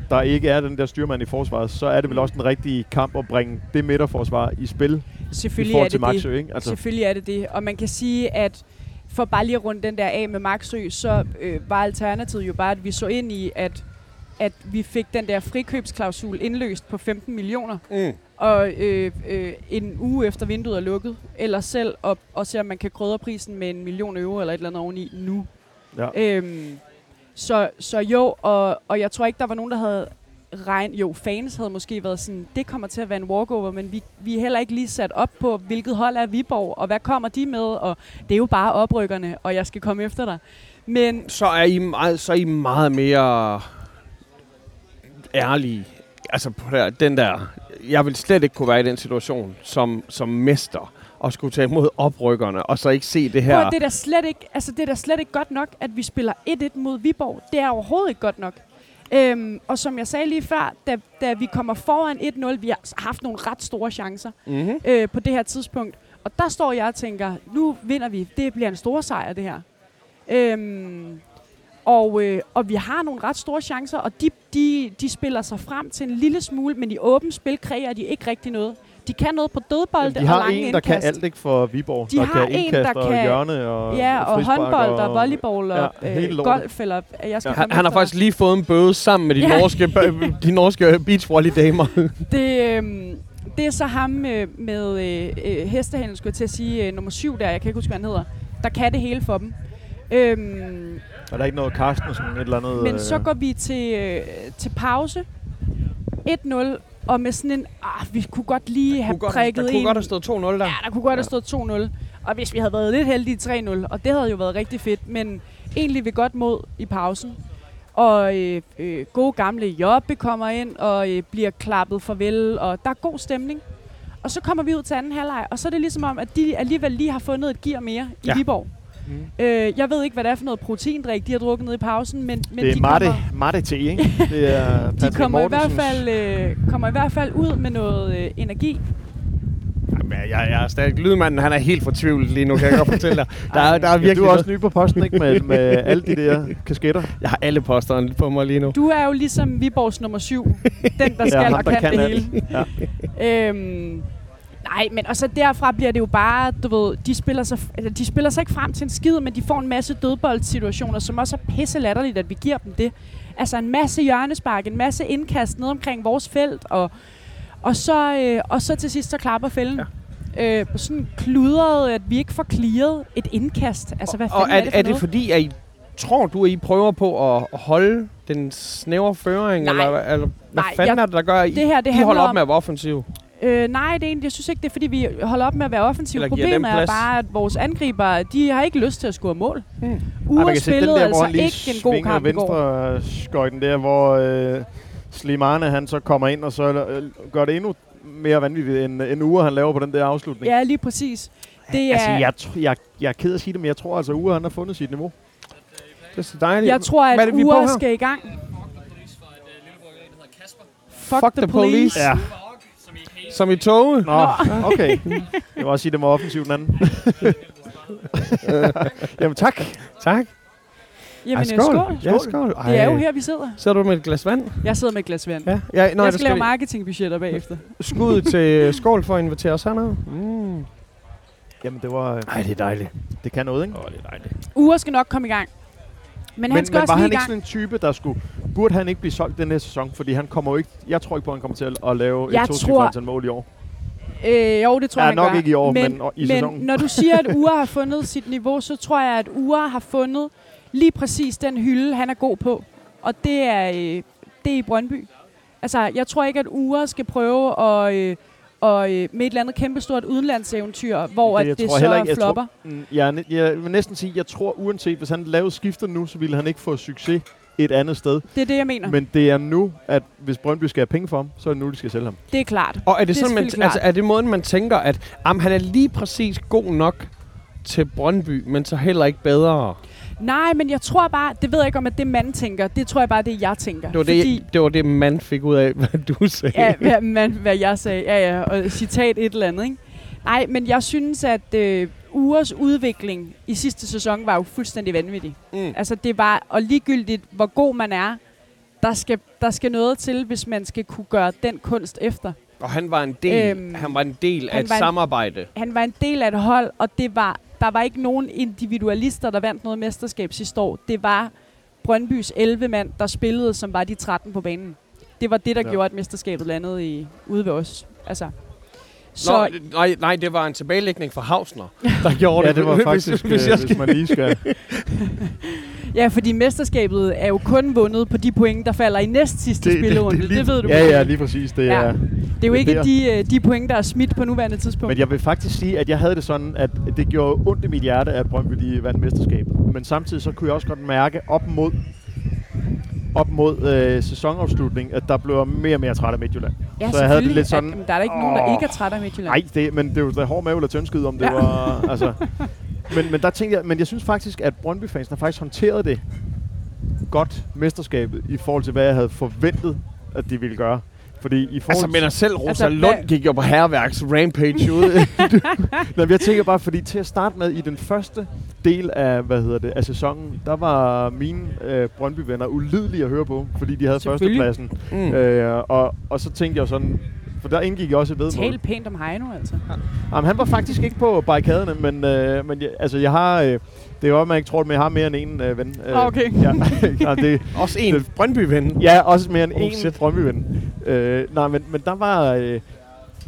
der ikke er den der styrmand i forsvaret, så er det vel også den rigtige kamp at bringe det midterforsvar i spil i Selvfølgelig er forhold det til det. Maxø, ikke? Altså. Selvfølgelig er det det. Og man kan sige, at for bare lige at runde den der af med Maxø, så øh, var alternativet jo bare, at vi så ind i, at, at vi fik den der frikøbsklausul indløst på 15 millioner, Mm. og øh, øh, en uge efter vinduet er lukket, eller selv op og se, om man kan krydre prisen med en million euro eller et eller andet oveni nu. Ja. Øhm, så, så jo, og, og jeg tror ikke, der var nogen, der havde regn. Jo, fans havde måske været sådan, det kommer til at være en walkover, men vi, vi er heller ikke lige sat op på, hvilket hold er Viborg, og hvad kommer de med, og det er jo bare oprykkerne, og jeg skal komme efter dig. Men Så er I meget, så er I meget mere ærlige. Altså den der, jeg vil slet ikke kunne være i den situation som, som mester og skulle tage imod oprykkerne, og så ikke se det Prøv, her. at det er da slet ikke, altså det er da slet ikke godt nok, at vi spiller 1-1 mod Viborg. Det er overhovedet ikke godt nok. Øhm, og som jeg sagde lige før, da, da vi kommer foran 1-0, vi har haft nogle ret store chancer Mm-hmm. øh, på det her tidspunkt. Og der står jeg og tænker, nu vinder vi. Det bliver en stor sejr, det her. Øhm, og, øh, og vi har nogle ret store chancer, og de, de, de spiller sig frem til en lille smule, men i åbent spil kræver de ikke rigtig noget. De kan noget på dødbolde Jamen, de og har lange en, der kan indkast. alt ikke for Viborg. De der har kan en, indkast der og kan- hjørne og Ja, og håndbold og volleyball og Ja, øh, golf, eller øh, jeg skal Ja. Han, han har faktisk lige fået en bøde sammen med de Ja. norske, de norske beachvolleydamer. Det, øhm, det er så ham øh, med øh, øh, hestehælen, skulle jeg til at sige, øh, nummer syv der, jeg kan ikke huske, hvad han hedder, der kan det hele for dem. Øhm, Er der ikke noget Carsten sådan et eller andet... men øh, så går vi til, øh, til pause. 1-0, og med sådan en, ah, vi kunne godt lige have Kunne godt, prikket der kunne en. godt have stået 2-0 der. Ja, der kunne godt have stået 2-0. Og hvis vi havde været lidt heldige 3-0, og det havde jo været rigtig fedt, men egentlig ved godt mod i pausen. Og øh, øh, gode gamle Jobbe kommer ind og øh, bliver klappet farvel, og der er god stemning. Og så kommer vi ud til anden halvleg, og så er det ligesom om, at de alligevel lige har fundet et gear mere i Ja. Viborg. Mm. Øh, jeg ved ikke, hvad det er for noget proteindrik, de har drukket ned i pausen, men, men det er de, Marte, kommer, Marte T, ikke? Det er de kommer, i hvert fald, øh, kommer i hvert fald ud med noget øh, energi. Jamen, jeg, jeg er stadig lydmanden, han er helt fortvivlet lige nu, kan jeg godt fortælle dig. Der, er, der er Ja, virkelig du er også ny på posten, ikke? Med, med alle de der kasketter. Jeg har alle posterne på mig lige nu. Du er jo ligesom Viborgs nummer syv. Den, der skal ham, og der kan, kan det alt. hele. Ja. Øhm, nej, men og så derfra bliver det jo bare, du ved, de spiller, sig, eller de spiller sig ikke frem til en skid, men de får en masse dødboldsituationer, som også er pisse latterligt, at vi giver dem det. Altså en masse hjørnespark, en masse indkast ned omkring vores felt, og, og, så, øh, og så til sidst så klapper fælden. Ja. Øh, sådan kludret, at vi ikke får clearet et indkast. Altså, hvad og fanden er, er, det for er det noget? fordi, at I tror du, at I prøver på at holde den snævre føring? Nej. Eller, eller hvad Nej, fanden jeg- er det, der gør, at I, det her, det I holder op om, med at være offensiv? Øh, nej, det er egentlig, jeg synes ikke, det er, fordi vi holder op med at være offensive. Eller Problemet er bare, at vores angriber, de har ikke lyst til at score mål. Ej, Ure spillede der, hvor altså han lige ikke en god kamp i går. venstre skøjten der, hvor øh, Slimane han så kommer ind og så øh, gør det endnu mere vanvittigt end, end Ure han laver på den der afslutning. Ja, lige præcis. Det er, Altså, jeg, tr- jeg, jeg er ked af at sige det, men jeg tror altså, Ure han har fundet sit niveau. Det er så dejligt. jeg tror, at Ure skal i gang. Fuck, Fuck the, the police. police. Ja. Som i toget. Nå, okay. Jeg vil også sige, det var offensivt den anden. Jamen tak. Tak. Jamen, Ej, skål. skål. Ja, skål. Ej. Det er jo her, vi sidder. Sidder du med et glas vand? Jeg sidder med et glas vand. Ja. ja nå, jeg der skal lave marketingbudgetter bagefter. Skud til skål for at invitere os hernede. Mm. Jamen, det var... Øh, Ej, det er dejligt. det kan noget, ikke? Åh, det er dejligt. Ure skal nok komme i gang. Men, han Men, skal men også var han ikke sådan en type, der skulle... Burde han ikke blive solgt den her sæson? Fordi han kommer jo ikke... Jeg tror ikke på, at han kommer til at, lave Jeg et to mål i år. Øh, jo, det tror Ja, jeg, han nok gør. ikke i år, men, men i men sæsonen. når du siger, at Ure har fundet sit niveau, så tror jeg, at Ure har fundet lige præcis den hylde, han er god på. Og det er, øh, det er i Brøndby. Altså, jeg tror ikke, at Ure skal prøve at, øh, og, øh, med et eller andet kæmpestort udenlandseventyr, hvor Det- at det tror så heller ikke- jeg tror- flopper. Mm, Jeg, er jeg vil næsten sige, jeg tror uanset, hvis han lavede skiftet nu, så ville han ikke få succes et andet sted. Det er det, jeg mener. Men det er nu, at hvis Brøndby skal have penge for ham, så er det nu, de skal sælge ham. det er klart. Og er det, Det er sådan, man, altså, er det måden, man tænker, at jamen, han er lige præcis god nok til Brøndby, men så heller ikke bedre? Nej, men jeg tror bare, det ved jeg ikke om, at det man tænker. Det tror jeg bare, det er, jeg tænker. Det var det, Fordi, det, var det man fik ud af, hvad du sagde. Ja, hvad, man, hvad jeg sagde. Ja, ja, og citat et eller andet, ikke? Nej, men jeg synes, at øh, Ures udvikling i sidste sæson var jo fuldstændig vanvittig. Mm. Altså, det var, og ligegyldigt, hvor god man er, der skal, der skal noget til, hvis man skal kunne gøre den kunst efter. Og han var en del, Øhm, han var en del af et en- samarbejde. Han var en del af et hold, og det var, der var ikke nogen individualister, der vandt noget mesterskab sidste år. Det var Brøndbys 11 mand, der spillede, som var de 13 på banen. Det var det, der Ja. gjorde, at mesterskabet landede i, ude ved os. Altså, så, Nå, nej, nej, det var en tilbagelægning fra Hausner, der gjorde Ja, det. det var faktisk, hvis, øh, jeg hvis man lige skal... Ja, fordi mesterskabet er jo kun vundet på de point, der falder i næst sidste det, spillerunde. Det, lige- det ved du Ja, måske. ja, lige præcis. Det Ja. er, Det er jo det ikke der. de, øh, de point, der er smidt på nuværende tidspunkt. Men jeg vil faktisk sige, at jeg havde det sådan, at det gjorde ondt i mit hjerte, at Brøndby de vandt mesterskabet. Men samtidig så kunne jeg også godt mærke op mod op mod øh, sæsonafslutning, at der blev mere og mere træt af Midtjylland. ja, så jeg havde det lidt sådan, At, der er da ikke nogen, der åh, ikke er træt af Midtjylland. Nej, det, men det er jo der hård mave eller tyndskid, om det Ja. var... Altså, men, men der tænkte jeg, men jeg synes faktisk, at Brøndby-fansen har faktisk håndteret det godt, mesterskabet, i forhold til, hvad jeg havde forventet, at de ville gøre. Fordi i forhold Altså, men selv Rosa Altså, hvad- Lund gik jo på herværks rampage ude. Nej, men jeg tænker bare, fordi til at starte med, i den første del af, hvad hedder det, af sæsonen, der var mine øh, Brøndby-venner ulidelige at høre på, fordi de havde førstepladsen. mm. Øh, og, og så tænkte jeg sådan, for der indgik jeg også et vedmål. Tal pænt om Heino, altså. Jamen, han var faktisk ikke på barrikaderne, men, øh, men jeg, altså, jeg har... Øh, det er jo, at man ikke tror det, men jeg har mere end en øh, ven. Øh, Ah, okay. Ja, ja, det, Også en Det- Brøndby-ven. ja, også mere end Oh, en shit. Brøndby-ven. Øh, nej, men, men der var... Øh,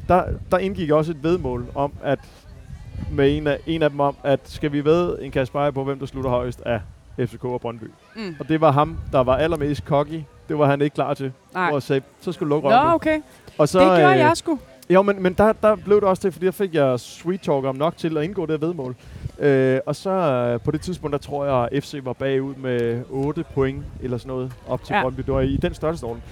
der, der indgik også et vedmål om, at med en af, en af dem om, at skal vi ved en Kasper på, hvem der slutter højst af FCK og Brøndby. Mm. Og det var ham, der var allermest cocky. Det var han ikke klar til. Nej. Og sagde, så skulle du lukke Nå, røven nu. okay. Og så, det gjorde øh, jeg sgu. Jo, men, men der, der blev det også til, fordi der fik jeg sweet talk om nok til at indgå det her vedmål. Øh, og så øh, på det tidspunkt, der tror jeg, at FC var bagud med 8 point eller sådan noget op til Ja. Brøndby. Det var i den største orden.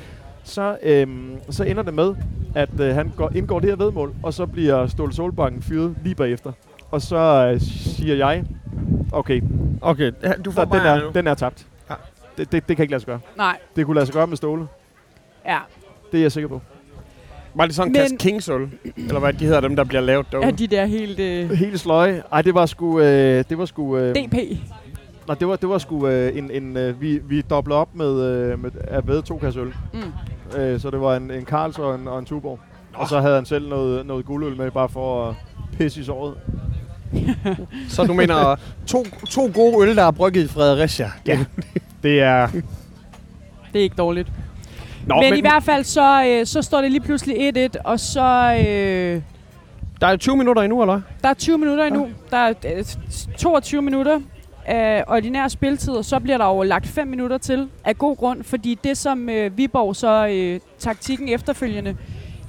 Så, øhm, så ender det med, at øh, han går, indgår det her vedmål, og så bliver Ståle Solbakken fyret lige bagefter. Og så øh, siger jeg, okay, Okay, ja, du får der, den, er, den er tabt. Ja. Det, det, det kan ikke lade sig gøre. Nej, Det kunne lade sig gøre med Ståle. ja. Det er jeg sikker på. Var det sådan en kasse Kingsøl? Eller hvad de hedder dem, der bliver lavet derude? Er de der helt øh, Helt sløje. Ej, det var sgu... Øh, det var sgu øh, DP? Nej, det var, det var sgu øh, en... en øh, vi, vi doblede op med, øh, med at væde to kasser øl. Mm. Øh, så det var en, en Karls og en, og en Tuborg. Og så havde han selv noget, noget guldøl med, bare for at pisse i såret. Så du mener to, to gode øl, der er brygget i Fredericia? Ja. Det er... Det er ikke dårligt. Nå, men, men i hvert fald, så, øh, så står det lige pludselig 1-1, og så... Øh, der er 20 minutter endnu, eller? der er 20 minutter endnu. Der er øh, 22 minutter af ordinær spiltid, og så bliver der jo lagt 5 minutter til af god grund, fordi det som øh, Viborg så øh, taktikken efterfølgende,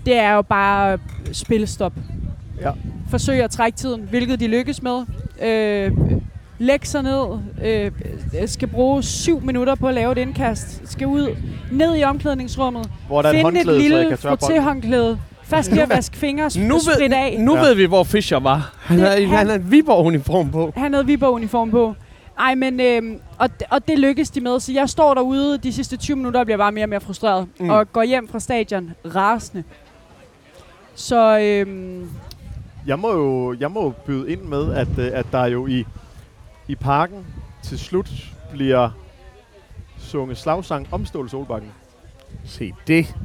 det er jo bare spillestop. Ja. Forsøg at trække tiden, hvilket de lykkes med. Øh, lægge sig ned, øh, skal bruge syv minutter på at lave et indkast, skal ud, ned i omklædningsrummet, Hvor der er et finde et jeg lille frotté-håndklæde, først lige at vaske fingre, Nu nu ved, spritte af. nu Ja. ved vi, hvor Fischer var. Han Det- havde, han- han havde en Viborg-uniform på. Han havde Viborg-uniform på. Ej, men, øhm, og, og det lykkedes de med, så jeg står derude de sidste 20 minutter og bliver bare mere og mere frustreret. Mm. Og går hjem fra stadion rasende. Så øhm, Jeg må jo jeg må byde ind med, at, øh, at der jo i, i parken til slut bliver sunget slagsang om Ståle Solbakken. Se det.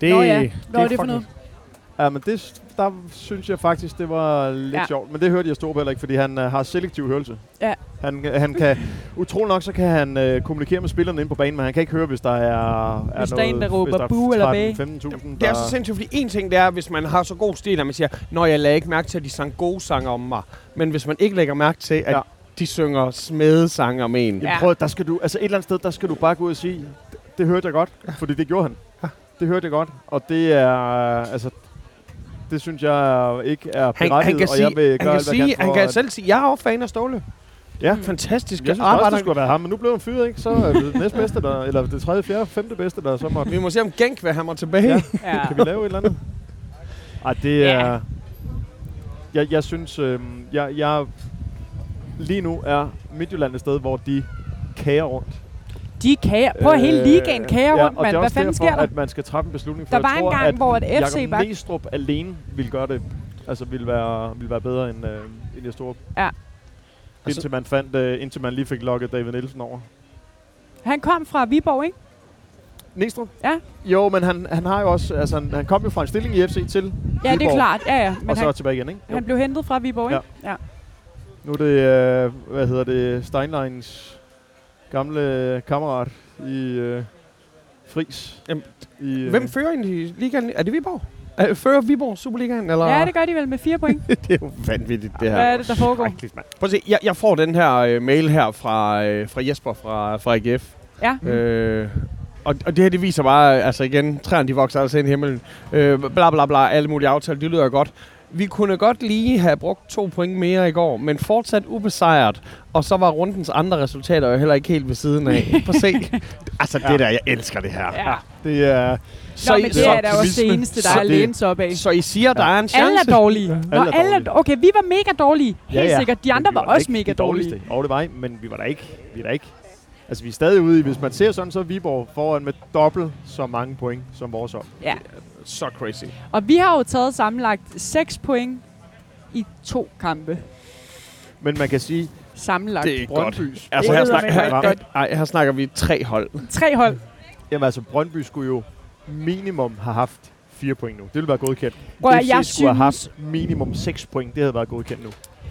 Det, Nå ja, hvad var det for noget? Ja, men det, der synes jeg faktisk, det var lidt Ja. sjovt. Men det hørte jeg stort heller ikke, fordi han uh, har selektiv hørelse. Ja. Han, han kan, utrolig nok, så kan han uh, kommunikere med spillerne ind på banen, men han kan ikke høre, hvis der er, er Hvis der en, der råber der er buh eller bæh. 13-15.000. Det er så sindssygt, fordi en ting det er, hvis man har så god stil, at man siger, når jeg lagde ikke mærke til, at de sang gode sange om mig. Men hvis man ikke lægger mærke til, at Ja. de synger smedesange om en. Jamen, Ja. prøv, der skal du, altså et eller andet sted, der skal du bare gå ud og sige, det, hørte jeg godt, fordi det gjorde han. Det hørte jeg godt, og det er, altså, det synes jeg ikke er Han, berettiget, han kan, og sige, jeg vil han gøre kan, alt, sige, kan han for, kan selv sige, jeg er jo fan af Ståle. Ja. Fantastisk. Jeg synes også, det skulle have været ham, men nu blev han fyret, ikke? Så er det næstbedste, der, eller det tredje, fjerde, femte bedste, der så måtte. Vi må se, om Genk vil have mig tilbage. Ja. Ja. Kan vi lave et eller andet? Ej, det Ja. er... Jeg, jeg synes, øh, jeg, jeg, lige nu er Midtjylland et sted, hvor de kager rundt. De kager. Prøv at hele ligaen kager Øh, ja, rundt, og det mand. Hvad fanden derfor, sker der? at man skal træffe en beslutning. For Der var en tror, gang, at hvor et FC Jakob bare- Næstrup alene ville gøre det, altså ville være, ville være bedre end, øh, end store. Ja. Indtil man, fandt, øh, indtil man lige fik lukket David Nielsen over. Han kom fra Viborg, ikke? Næstrup? Ja. Jo, men han, han har jo også, altså han, han kom jo fra en stilling i FC til Ja, det er Viborg, klart. Ja, ja. Men og så han, tilbage igen, ikke? Jo. han blev hentet fra Viborg, ikke? Ja. Nu er det, øh, hvad hedder det, Steinleins gamle kammerat i øh, Fris. Jamen, I, øh, Hvem fører egentlig ligaen? Er det Viborg? Er, fører Viborg Superligaen? Eller? ja, det gør de vel med fire point. det er jo vanvittigt, det her. Hvad er det, der foregår? Prøv at se, jeg, jeg får den her øh, mail her fra, øh, fra Jesper fra, fra AGF. Ja. Øh, og, og det her, det viser bare, øh, altså igen, træerne de vokser altså ind i himlen. Øh, bla bla bla, alle mulige aftaler, det lyder godt. Vi kunne godt lige have brugt to point mere i går, men fortsat ubesejret. Og så var rundens andre resultater jo heller ikke helt ved siden af. Prøv se. Altså det Ja. der, jeg elsker det her. Ja. Det er... Så Nå, men det er da også det eneste, der så er læns op af. Så I siger, der er en chance? Alle er dårlige. Nå, alle er dårlige. okay, vi var mega dårlige. Helt sikkert. De andre var, da også mega dårlige. Og det var I, men vi var da ikke... Vi er da ikke altså, vi er stadig ude i, hvis man ser sådan, så er Viborg foran med dobbelt så mange point som vores op. Ja. Så crazy. Og vi har jo taget sammenlagt 6 point i to kampe. Men man kan sige, Sammenlagt. Det er godt. Brøndbys... Altså Det her, snak, her, godt. her, ej, her snakker vi tre hold. Tre hold. Jamen altså, Brøndby skulle jo minimum have haft fire point nu. Det ville være godkendt. Prøv FC jeg skulle have synes, haft minimum 6 point. Det havde været godkendt nu.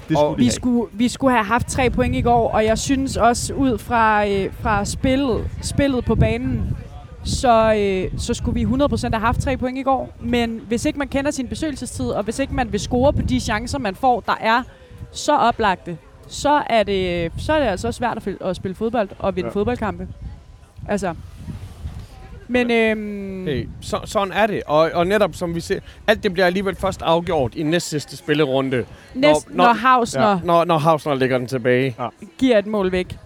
Det skulle vi have. skulle, vi skulle have haft tre point i går, og jeg synes også ud fra, øh, fra spillet, spillet på banen, så, øh, så skulle vi 100% have haft tre point i går. Men hvis ikke man kender sin besøgelsestid, og hvis ikke man vil score på de chancer, man får, der er så oplagte, så er det, så er det altså også svært at, at spille fodbold og vinde Ja. ja. fodboldkampe. Altså. Men øhm, Hey, så, sådan er det. Og, og netop som vi ser, alt det bliver alligevel først afgjort i næst sidste spillerunde, næsten, når- når, når Hausner Ja. ja. når, når Hausner lægger den tilbage. giver et mål væk.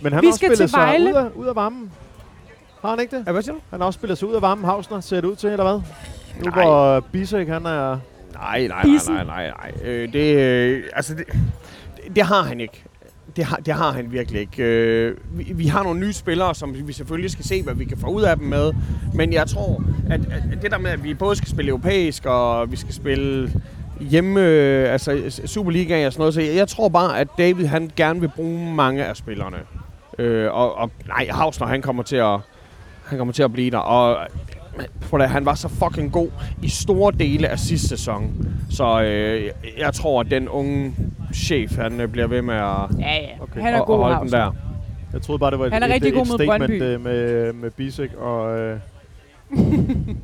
Men han Vi har skal spillet til sig Vejle. ud af, ud af varmen. Har han ikke det? Ja, hvad siger du? Han har også spillet sig ud af varmen, Hausner, ser det ud til, eller hvad? Nu Nej. hvor Bisek, han er... Nej, nej, nej, nej, nej, nej. Øh, det, øh, altså det, det, det har han ikke. Det har, det har han virkelig ikke. Øh, vi, vi har nogle nye spillere, som vi selvfølgelig skal se, hvad vi kan få ud af dem med. Men jeg tror, at, at det der med, at vi både skal spille europæisk, og vi skal spille hjemme, øh, altså Superliga og sådan noget, så jeg, jeg tror bare, at David han gerne vil bruge mange af spillerne. Øh, og, og nej, Hausner han kommer til at han kommer til at blive der. Og prøv at, han var så fucking god i store dele af sidste sæson. Så øh, jeg tror, at den unge chef, han øh, bliver ved med at, Ja, ja. Okay. Han er at, god, at holde den der. Jeg troede bare, det var et, Han er et, rigtig et, god et statement Brøndby. øh, med, med Bisek og, øh,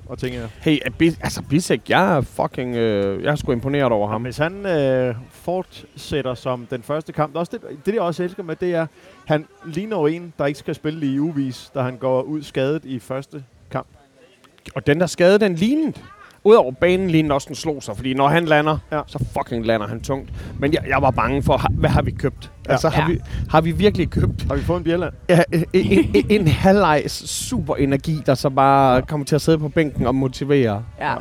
og ting her. Hey, er Bis- altså Bisek, jeg er fucking... Øh, jeg er sgu imponeret over Ham. ham. Hvis han øh, fortsætter som den første kamp, også det, det jeg også elsker med, det er, han ligner jo en, der ikke skal spille i uvis, da han går ud skadet i første kamp. Og den der skade, den lignede. Udover banen lignede også, den slog sig. Fordi når han lander, Ja. ja. så fucking lander han tungt. Men jeg, jeg var bange for, hvad har vi købt? Ja. Ja. Altså, har, Ja. vi, har vi virkelig købt Har vi fået en bjælland? ja, en, en, en halvlejs super energi, der så bare kommer til at sidde på bænken og motivere? Ja.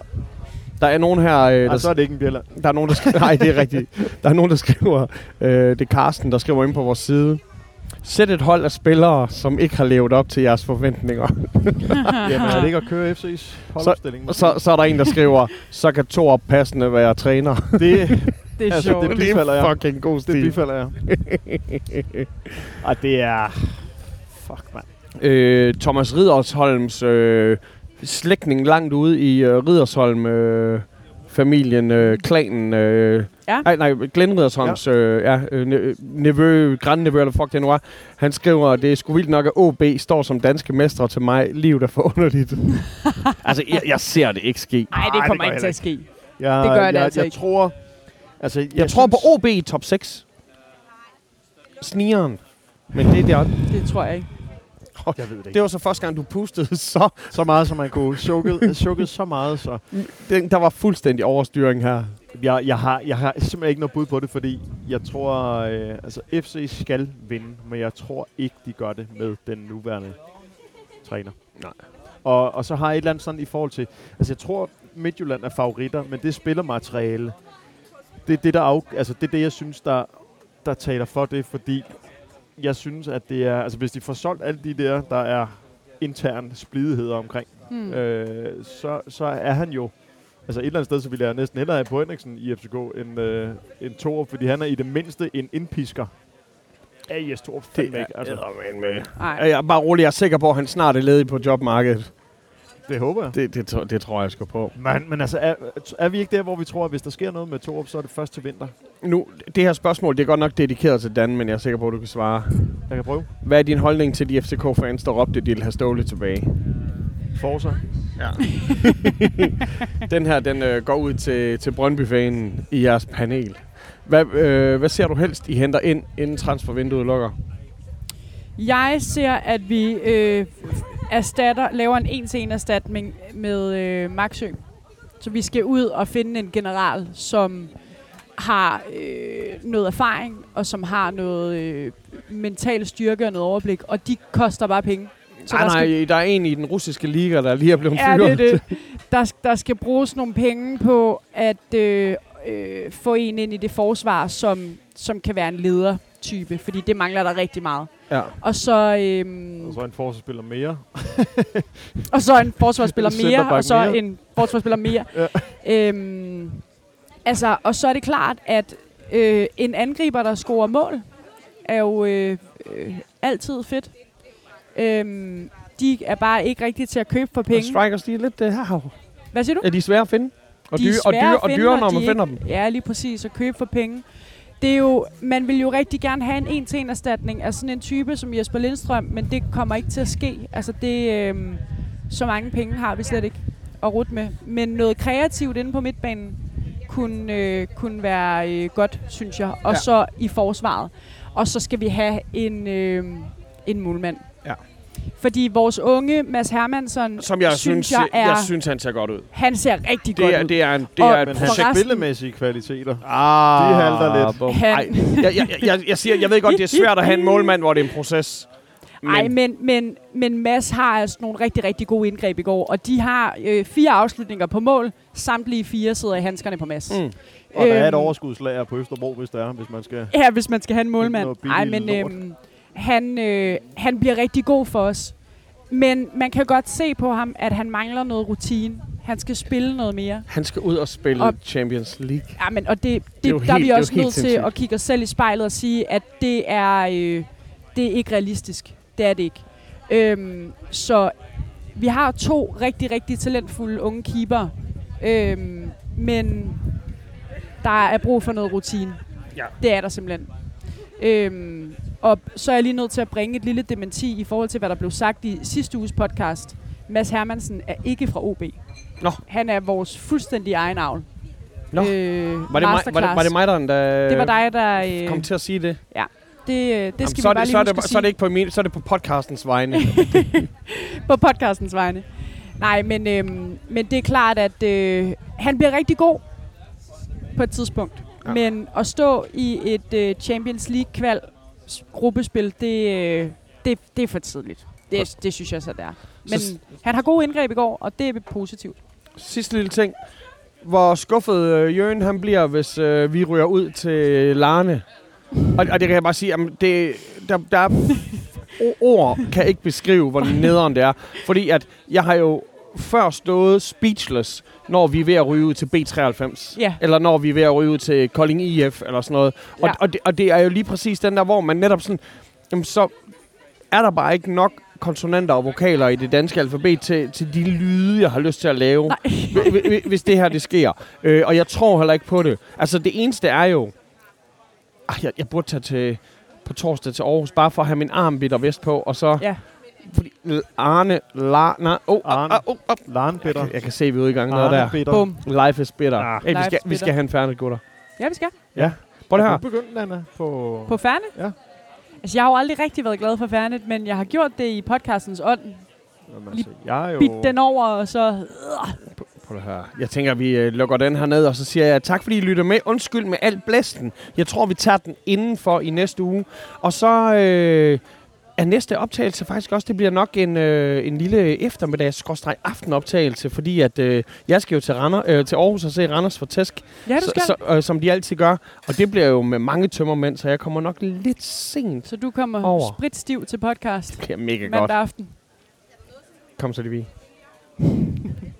Der er nogen her, øh, der, så er det ikke en bjælland. der er nogen, der skriver, nej, det er rigtigt. Der er nogen, der skriver, øh, det er Carsten, der skriver ind på vores side. Sæt et hold af spillere, som ikke har levet op til jeres forventninger. Jamen, er det ikke at køre FC's holdopstilling? Og så, så er der en, der skriver, så kan Thor passende være træner. Det, Det er Altså, sjovt. det- det bifalder er jeg. fucking god det stil. bifalder jeg. Ej, det er... Fuck, mand. øh, Thomas Riddersholms øh, slægtning langt ude i øh, Riddersholm øh, familien, øh, klanen. Øh, Ja. Nej, nej, Glenn Riddersholms ja. Øh, ja, øh, ne- nevø, grandnevø, eller fuck det nu er. Han skriver, det er sgu vildt nok, at OB står som danske mestre til mig. Livet er forunderligt. altså, jeg, jeg ser det ikke ske. Nej, Ej, det det kommer gør ikke jeg til at ske. Jeg, Det gør det jeg, altså jeg ikke. tror... Altså, jeg, Jeg tror på OB i top 6. Snigeren. Men det, det, er, Det tror jeg ikke. Jeg ved det ikke. det var så første gang, du pustede så. Så meget, som man kunne. Sukket, sukket så meget, så... Den, der var fuldstændig overstyring her. Jeg, jeg, har, jeg har simpelthen ikke noget bud på det, fordi jeg tror, øh, altså FC skal vinde, men jeg tror ikke, de gør det med den nuværende træner. Nej. Og, og så har jeg et eller andet sådan i forhold til, altså jeg tror, Midtjylland er favoritter, men det spillermateriale, det er det, der af, altså det er det, jeg synes, der, der taler for det, fordi jeg synes, at det er, altså hvis de får solgt alle de der, der er intern splidigheder omkring, Hmm. øh, så, så er han jo... Altså et eller andet sted, så ville jeg næsten hellere have på Henriksen i FCK end, øh, end Torup, fordi han er i det mindste en indpisker. Ja, yes, Torup fandme ikke. Altså, med. Nej. Jeg er bare rolig, jeg er sikker på, at han snart er ledig på jobmarkedet. det håber jeg. Det, det, det tror jeg sgu på. Men, men altså, er, er vi ikke der, hvor vi tror, at hvis der sker noget med Torup, så er det først til vinter? Nu, det her spørgsmål, det er godt nok dedikeret til Dan, men jeg er sikker på, at du kan svare. Jeg kan prøve. Hvad er din holdning til de FCK-fans, der råbte, at de vil have Ståle tilbage? Forza. Ja. den her, den øh, går ud til, til Brøndby-fanen i jeres panel. Hvad, øh, hvad ser du helst, I henter ind, inden transfervinduet lukker? Jeg ser, at vi øh, erstatter, laver en en-til-en erstatning med øh, Maxø. Så vi skal ud og finde en general, som har øh, noget erfaring, og som har noget øh, mental styrke og noget overblik, og de koster bare penge. Så nej, der skal, nej, der er en i den russiske liga, der lige er blevet ja, fyret. det er det. Der, der skal bruges nogle penge på at øh, øh, få en ind i det forsvar, som, som kan være en ledertype, fordi det mangler der rigtig meget. Ja. Og så, øhm, Og så en Forza-spiller mere. og så en forsvarsspiller mere, og så mere. en forsvarsspiller mere. Ja. øhm, altså, og så er det klart, at øh, en angriber, der scorer mål, er jo øh, øh, altid fedt. Øhm, de er bare ikke rigtige til at købe for Og penge. strikers, de er lidt det her. Hvad siger du? Er de svære at finde? Og De er dyre, og dyre, og dyre, og når man er finder dem. Ja, lige præcis. At købe for penge. Det er jo, man vil jo rigtig gerne have en en-til-en erstatning af sådan en type som Jesper Lindstrøm, men det kommer ikke til at ske. Altså det, øhm, så mange penge har vi slet ikke at rute med. Men noget kreativt inde på midtbanen kunne, øh, kunne være øh, godt, synes jeg. Og Ja. så i forsvaret. Og så skal vi have en, øh, en målmand. Ja. Fordi vores unge Mads Hermansson, Som jeg synes, synes, jeg, er, jeg synes, han ser godt ud. han ser rigtig godt Det er, ud. det er, en, det Og er et Men projekt. resten- spillemæssige kvaliteter. Ah, De halter lidt. Han- Ej, jeg, jeg, jeg, jeg, siger, jeg ved godt, det er svært at have en målmand, hvor det er en proces. Men, Nej, men, men, men Mads har altså nogle rigtig, rigtig gode indgreb i går, og de har øh, fire afslutninger på mål. Samtlige fire sidder i handskerne på Mads. Mm. Og der er et Øhm, overskudslager på Østerbro, hvis der er, hvis man skal... Ja, hvis man skal have en målmand. Nej, men øhm, han, øh, han bliver rigtig god for os. Men man kan godt se på ham, at han mangler noget rutine. Han skal spille noget mere. Han skal ud og spille Og- Champions League. Ja, men, og det, det, er jo der er helt- vi det er jo også helt nødt til at kigge os selv i spejlet og sige, at det er, øh, det er ikke realistisk. Det er det ikke. Øhm, så vi har to rigtig, rigtig talentfulde unge keeper. Øhm, men der er brug for noget rutine. Ja. Det er der simpelthen. Øhm, og så er jeg lige nødt til at bringe et lille dementi i forhold til, hvad der blev sagt i sidste uges podcast. Mads Hermansen er ikke fra OB. Nå. Han er vores fuldstændige egen avl. Nå. Øh, Var det, mig, var, det, var det mig, der, der Det var dig, der... Øh, kom til at sige det? Det, øh, det skal er vi bare det, lige så, er det, så er det ikke på min, så er det på podcastens vegne. på podcastens vegne. Nej, men, øhm, men det er klart, at øh, han bliver rigtig god på et tidspunkt. Ja. Men at stå i et øh, Champions League-kval gruppespil, det, øh, det, det er for tidligt. Det, det synes jeg så, det er. Men Så- han har gode indgreb i går, og det er positivt. Sidste lille ting. Hvor skuffet øh, Jørgen han bliver, hvis øh, vi ryger ud til Larne. Og, og det kan jeg bare sige, jamen, det, der, der er ord kan ikke beskrive, hvor nederen det er. Fordi at jeg har jo før stået speechless, når vi er ved at ryge ud til B93. Ja. Eller når vi er ved at ryge ud til Kolding IF, eller sådan noget. Og, Ja. og, det, og det er jo lige præcis den der, hvor man netop sådan, jamen, så er der bare ikke nok konsonanter og vokaler i det danske alfabet til, til de lyde, jeg har lyst til at lave, hvis det her det sker. Øh, og jeg tror heller ikke på det. Altså det eneste er jo, ah, jeg, jeg burde tage til på torsdag til Aarhus, bare for at have min armbit og vest på, og så... Ja. Fordi Arne, la, nej, oh, Arne. ah, oh, oh, Laren jeg, jeg kan se, at vi er ude i gang noget der. Bitter. Bum. Life is bitter. Ah. hey, vi, skal, vi skal have en færdig, gutter. Ja, vi skal. Prøv det Er her. du begyndt, Anna, på... På Færne? Ja. Altså, jeg har jo aldrig rigtig været glad for Færnet, men jeg har gjort det i podcastens ånd. Jamen, altså, jeg er jo... Bit den over, og så... Prøv det her. Jeg tænker, vi øh, lukker den her ned, og så siger jeg tak, fordi I lytter med. Undskyld med alt blæsten. Jeg tror, vi tager den indenfor i næste uge. Og så øh, er næste optagelse faktisk også, det bliver nok en, øh, en lille eftermiddags aftenoptagelse, fordi at øh, jeg skal jo til, Rander, øh, til Aarhus og se Randers for tæsk, Ja, du så, skal. så, øh, som de altid gør. Og det bliver jo med mange tømmermænd, så jeg kommer nok lidt sent. Så du kommer Over. spritstiv til podcast Det er mega godt. mandag aften. Kom så, Livi.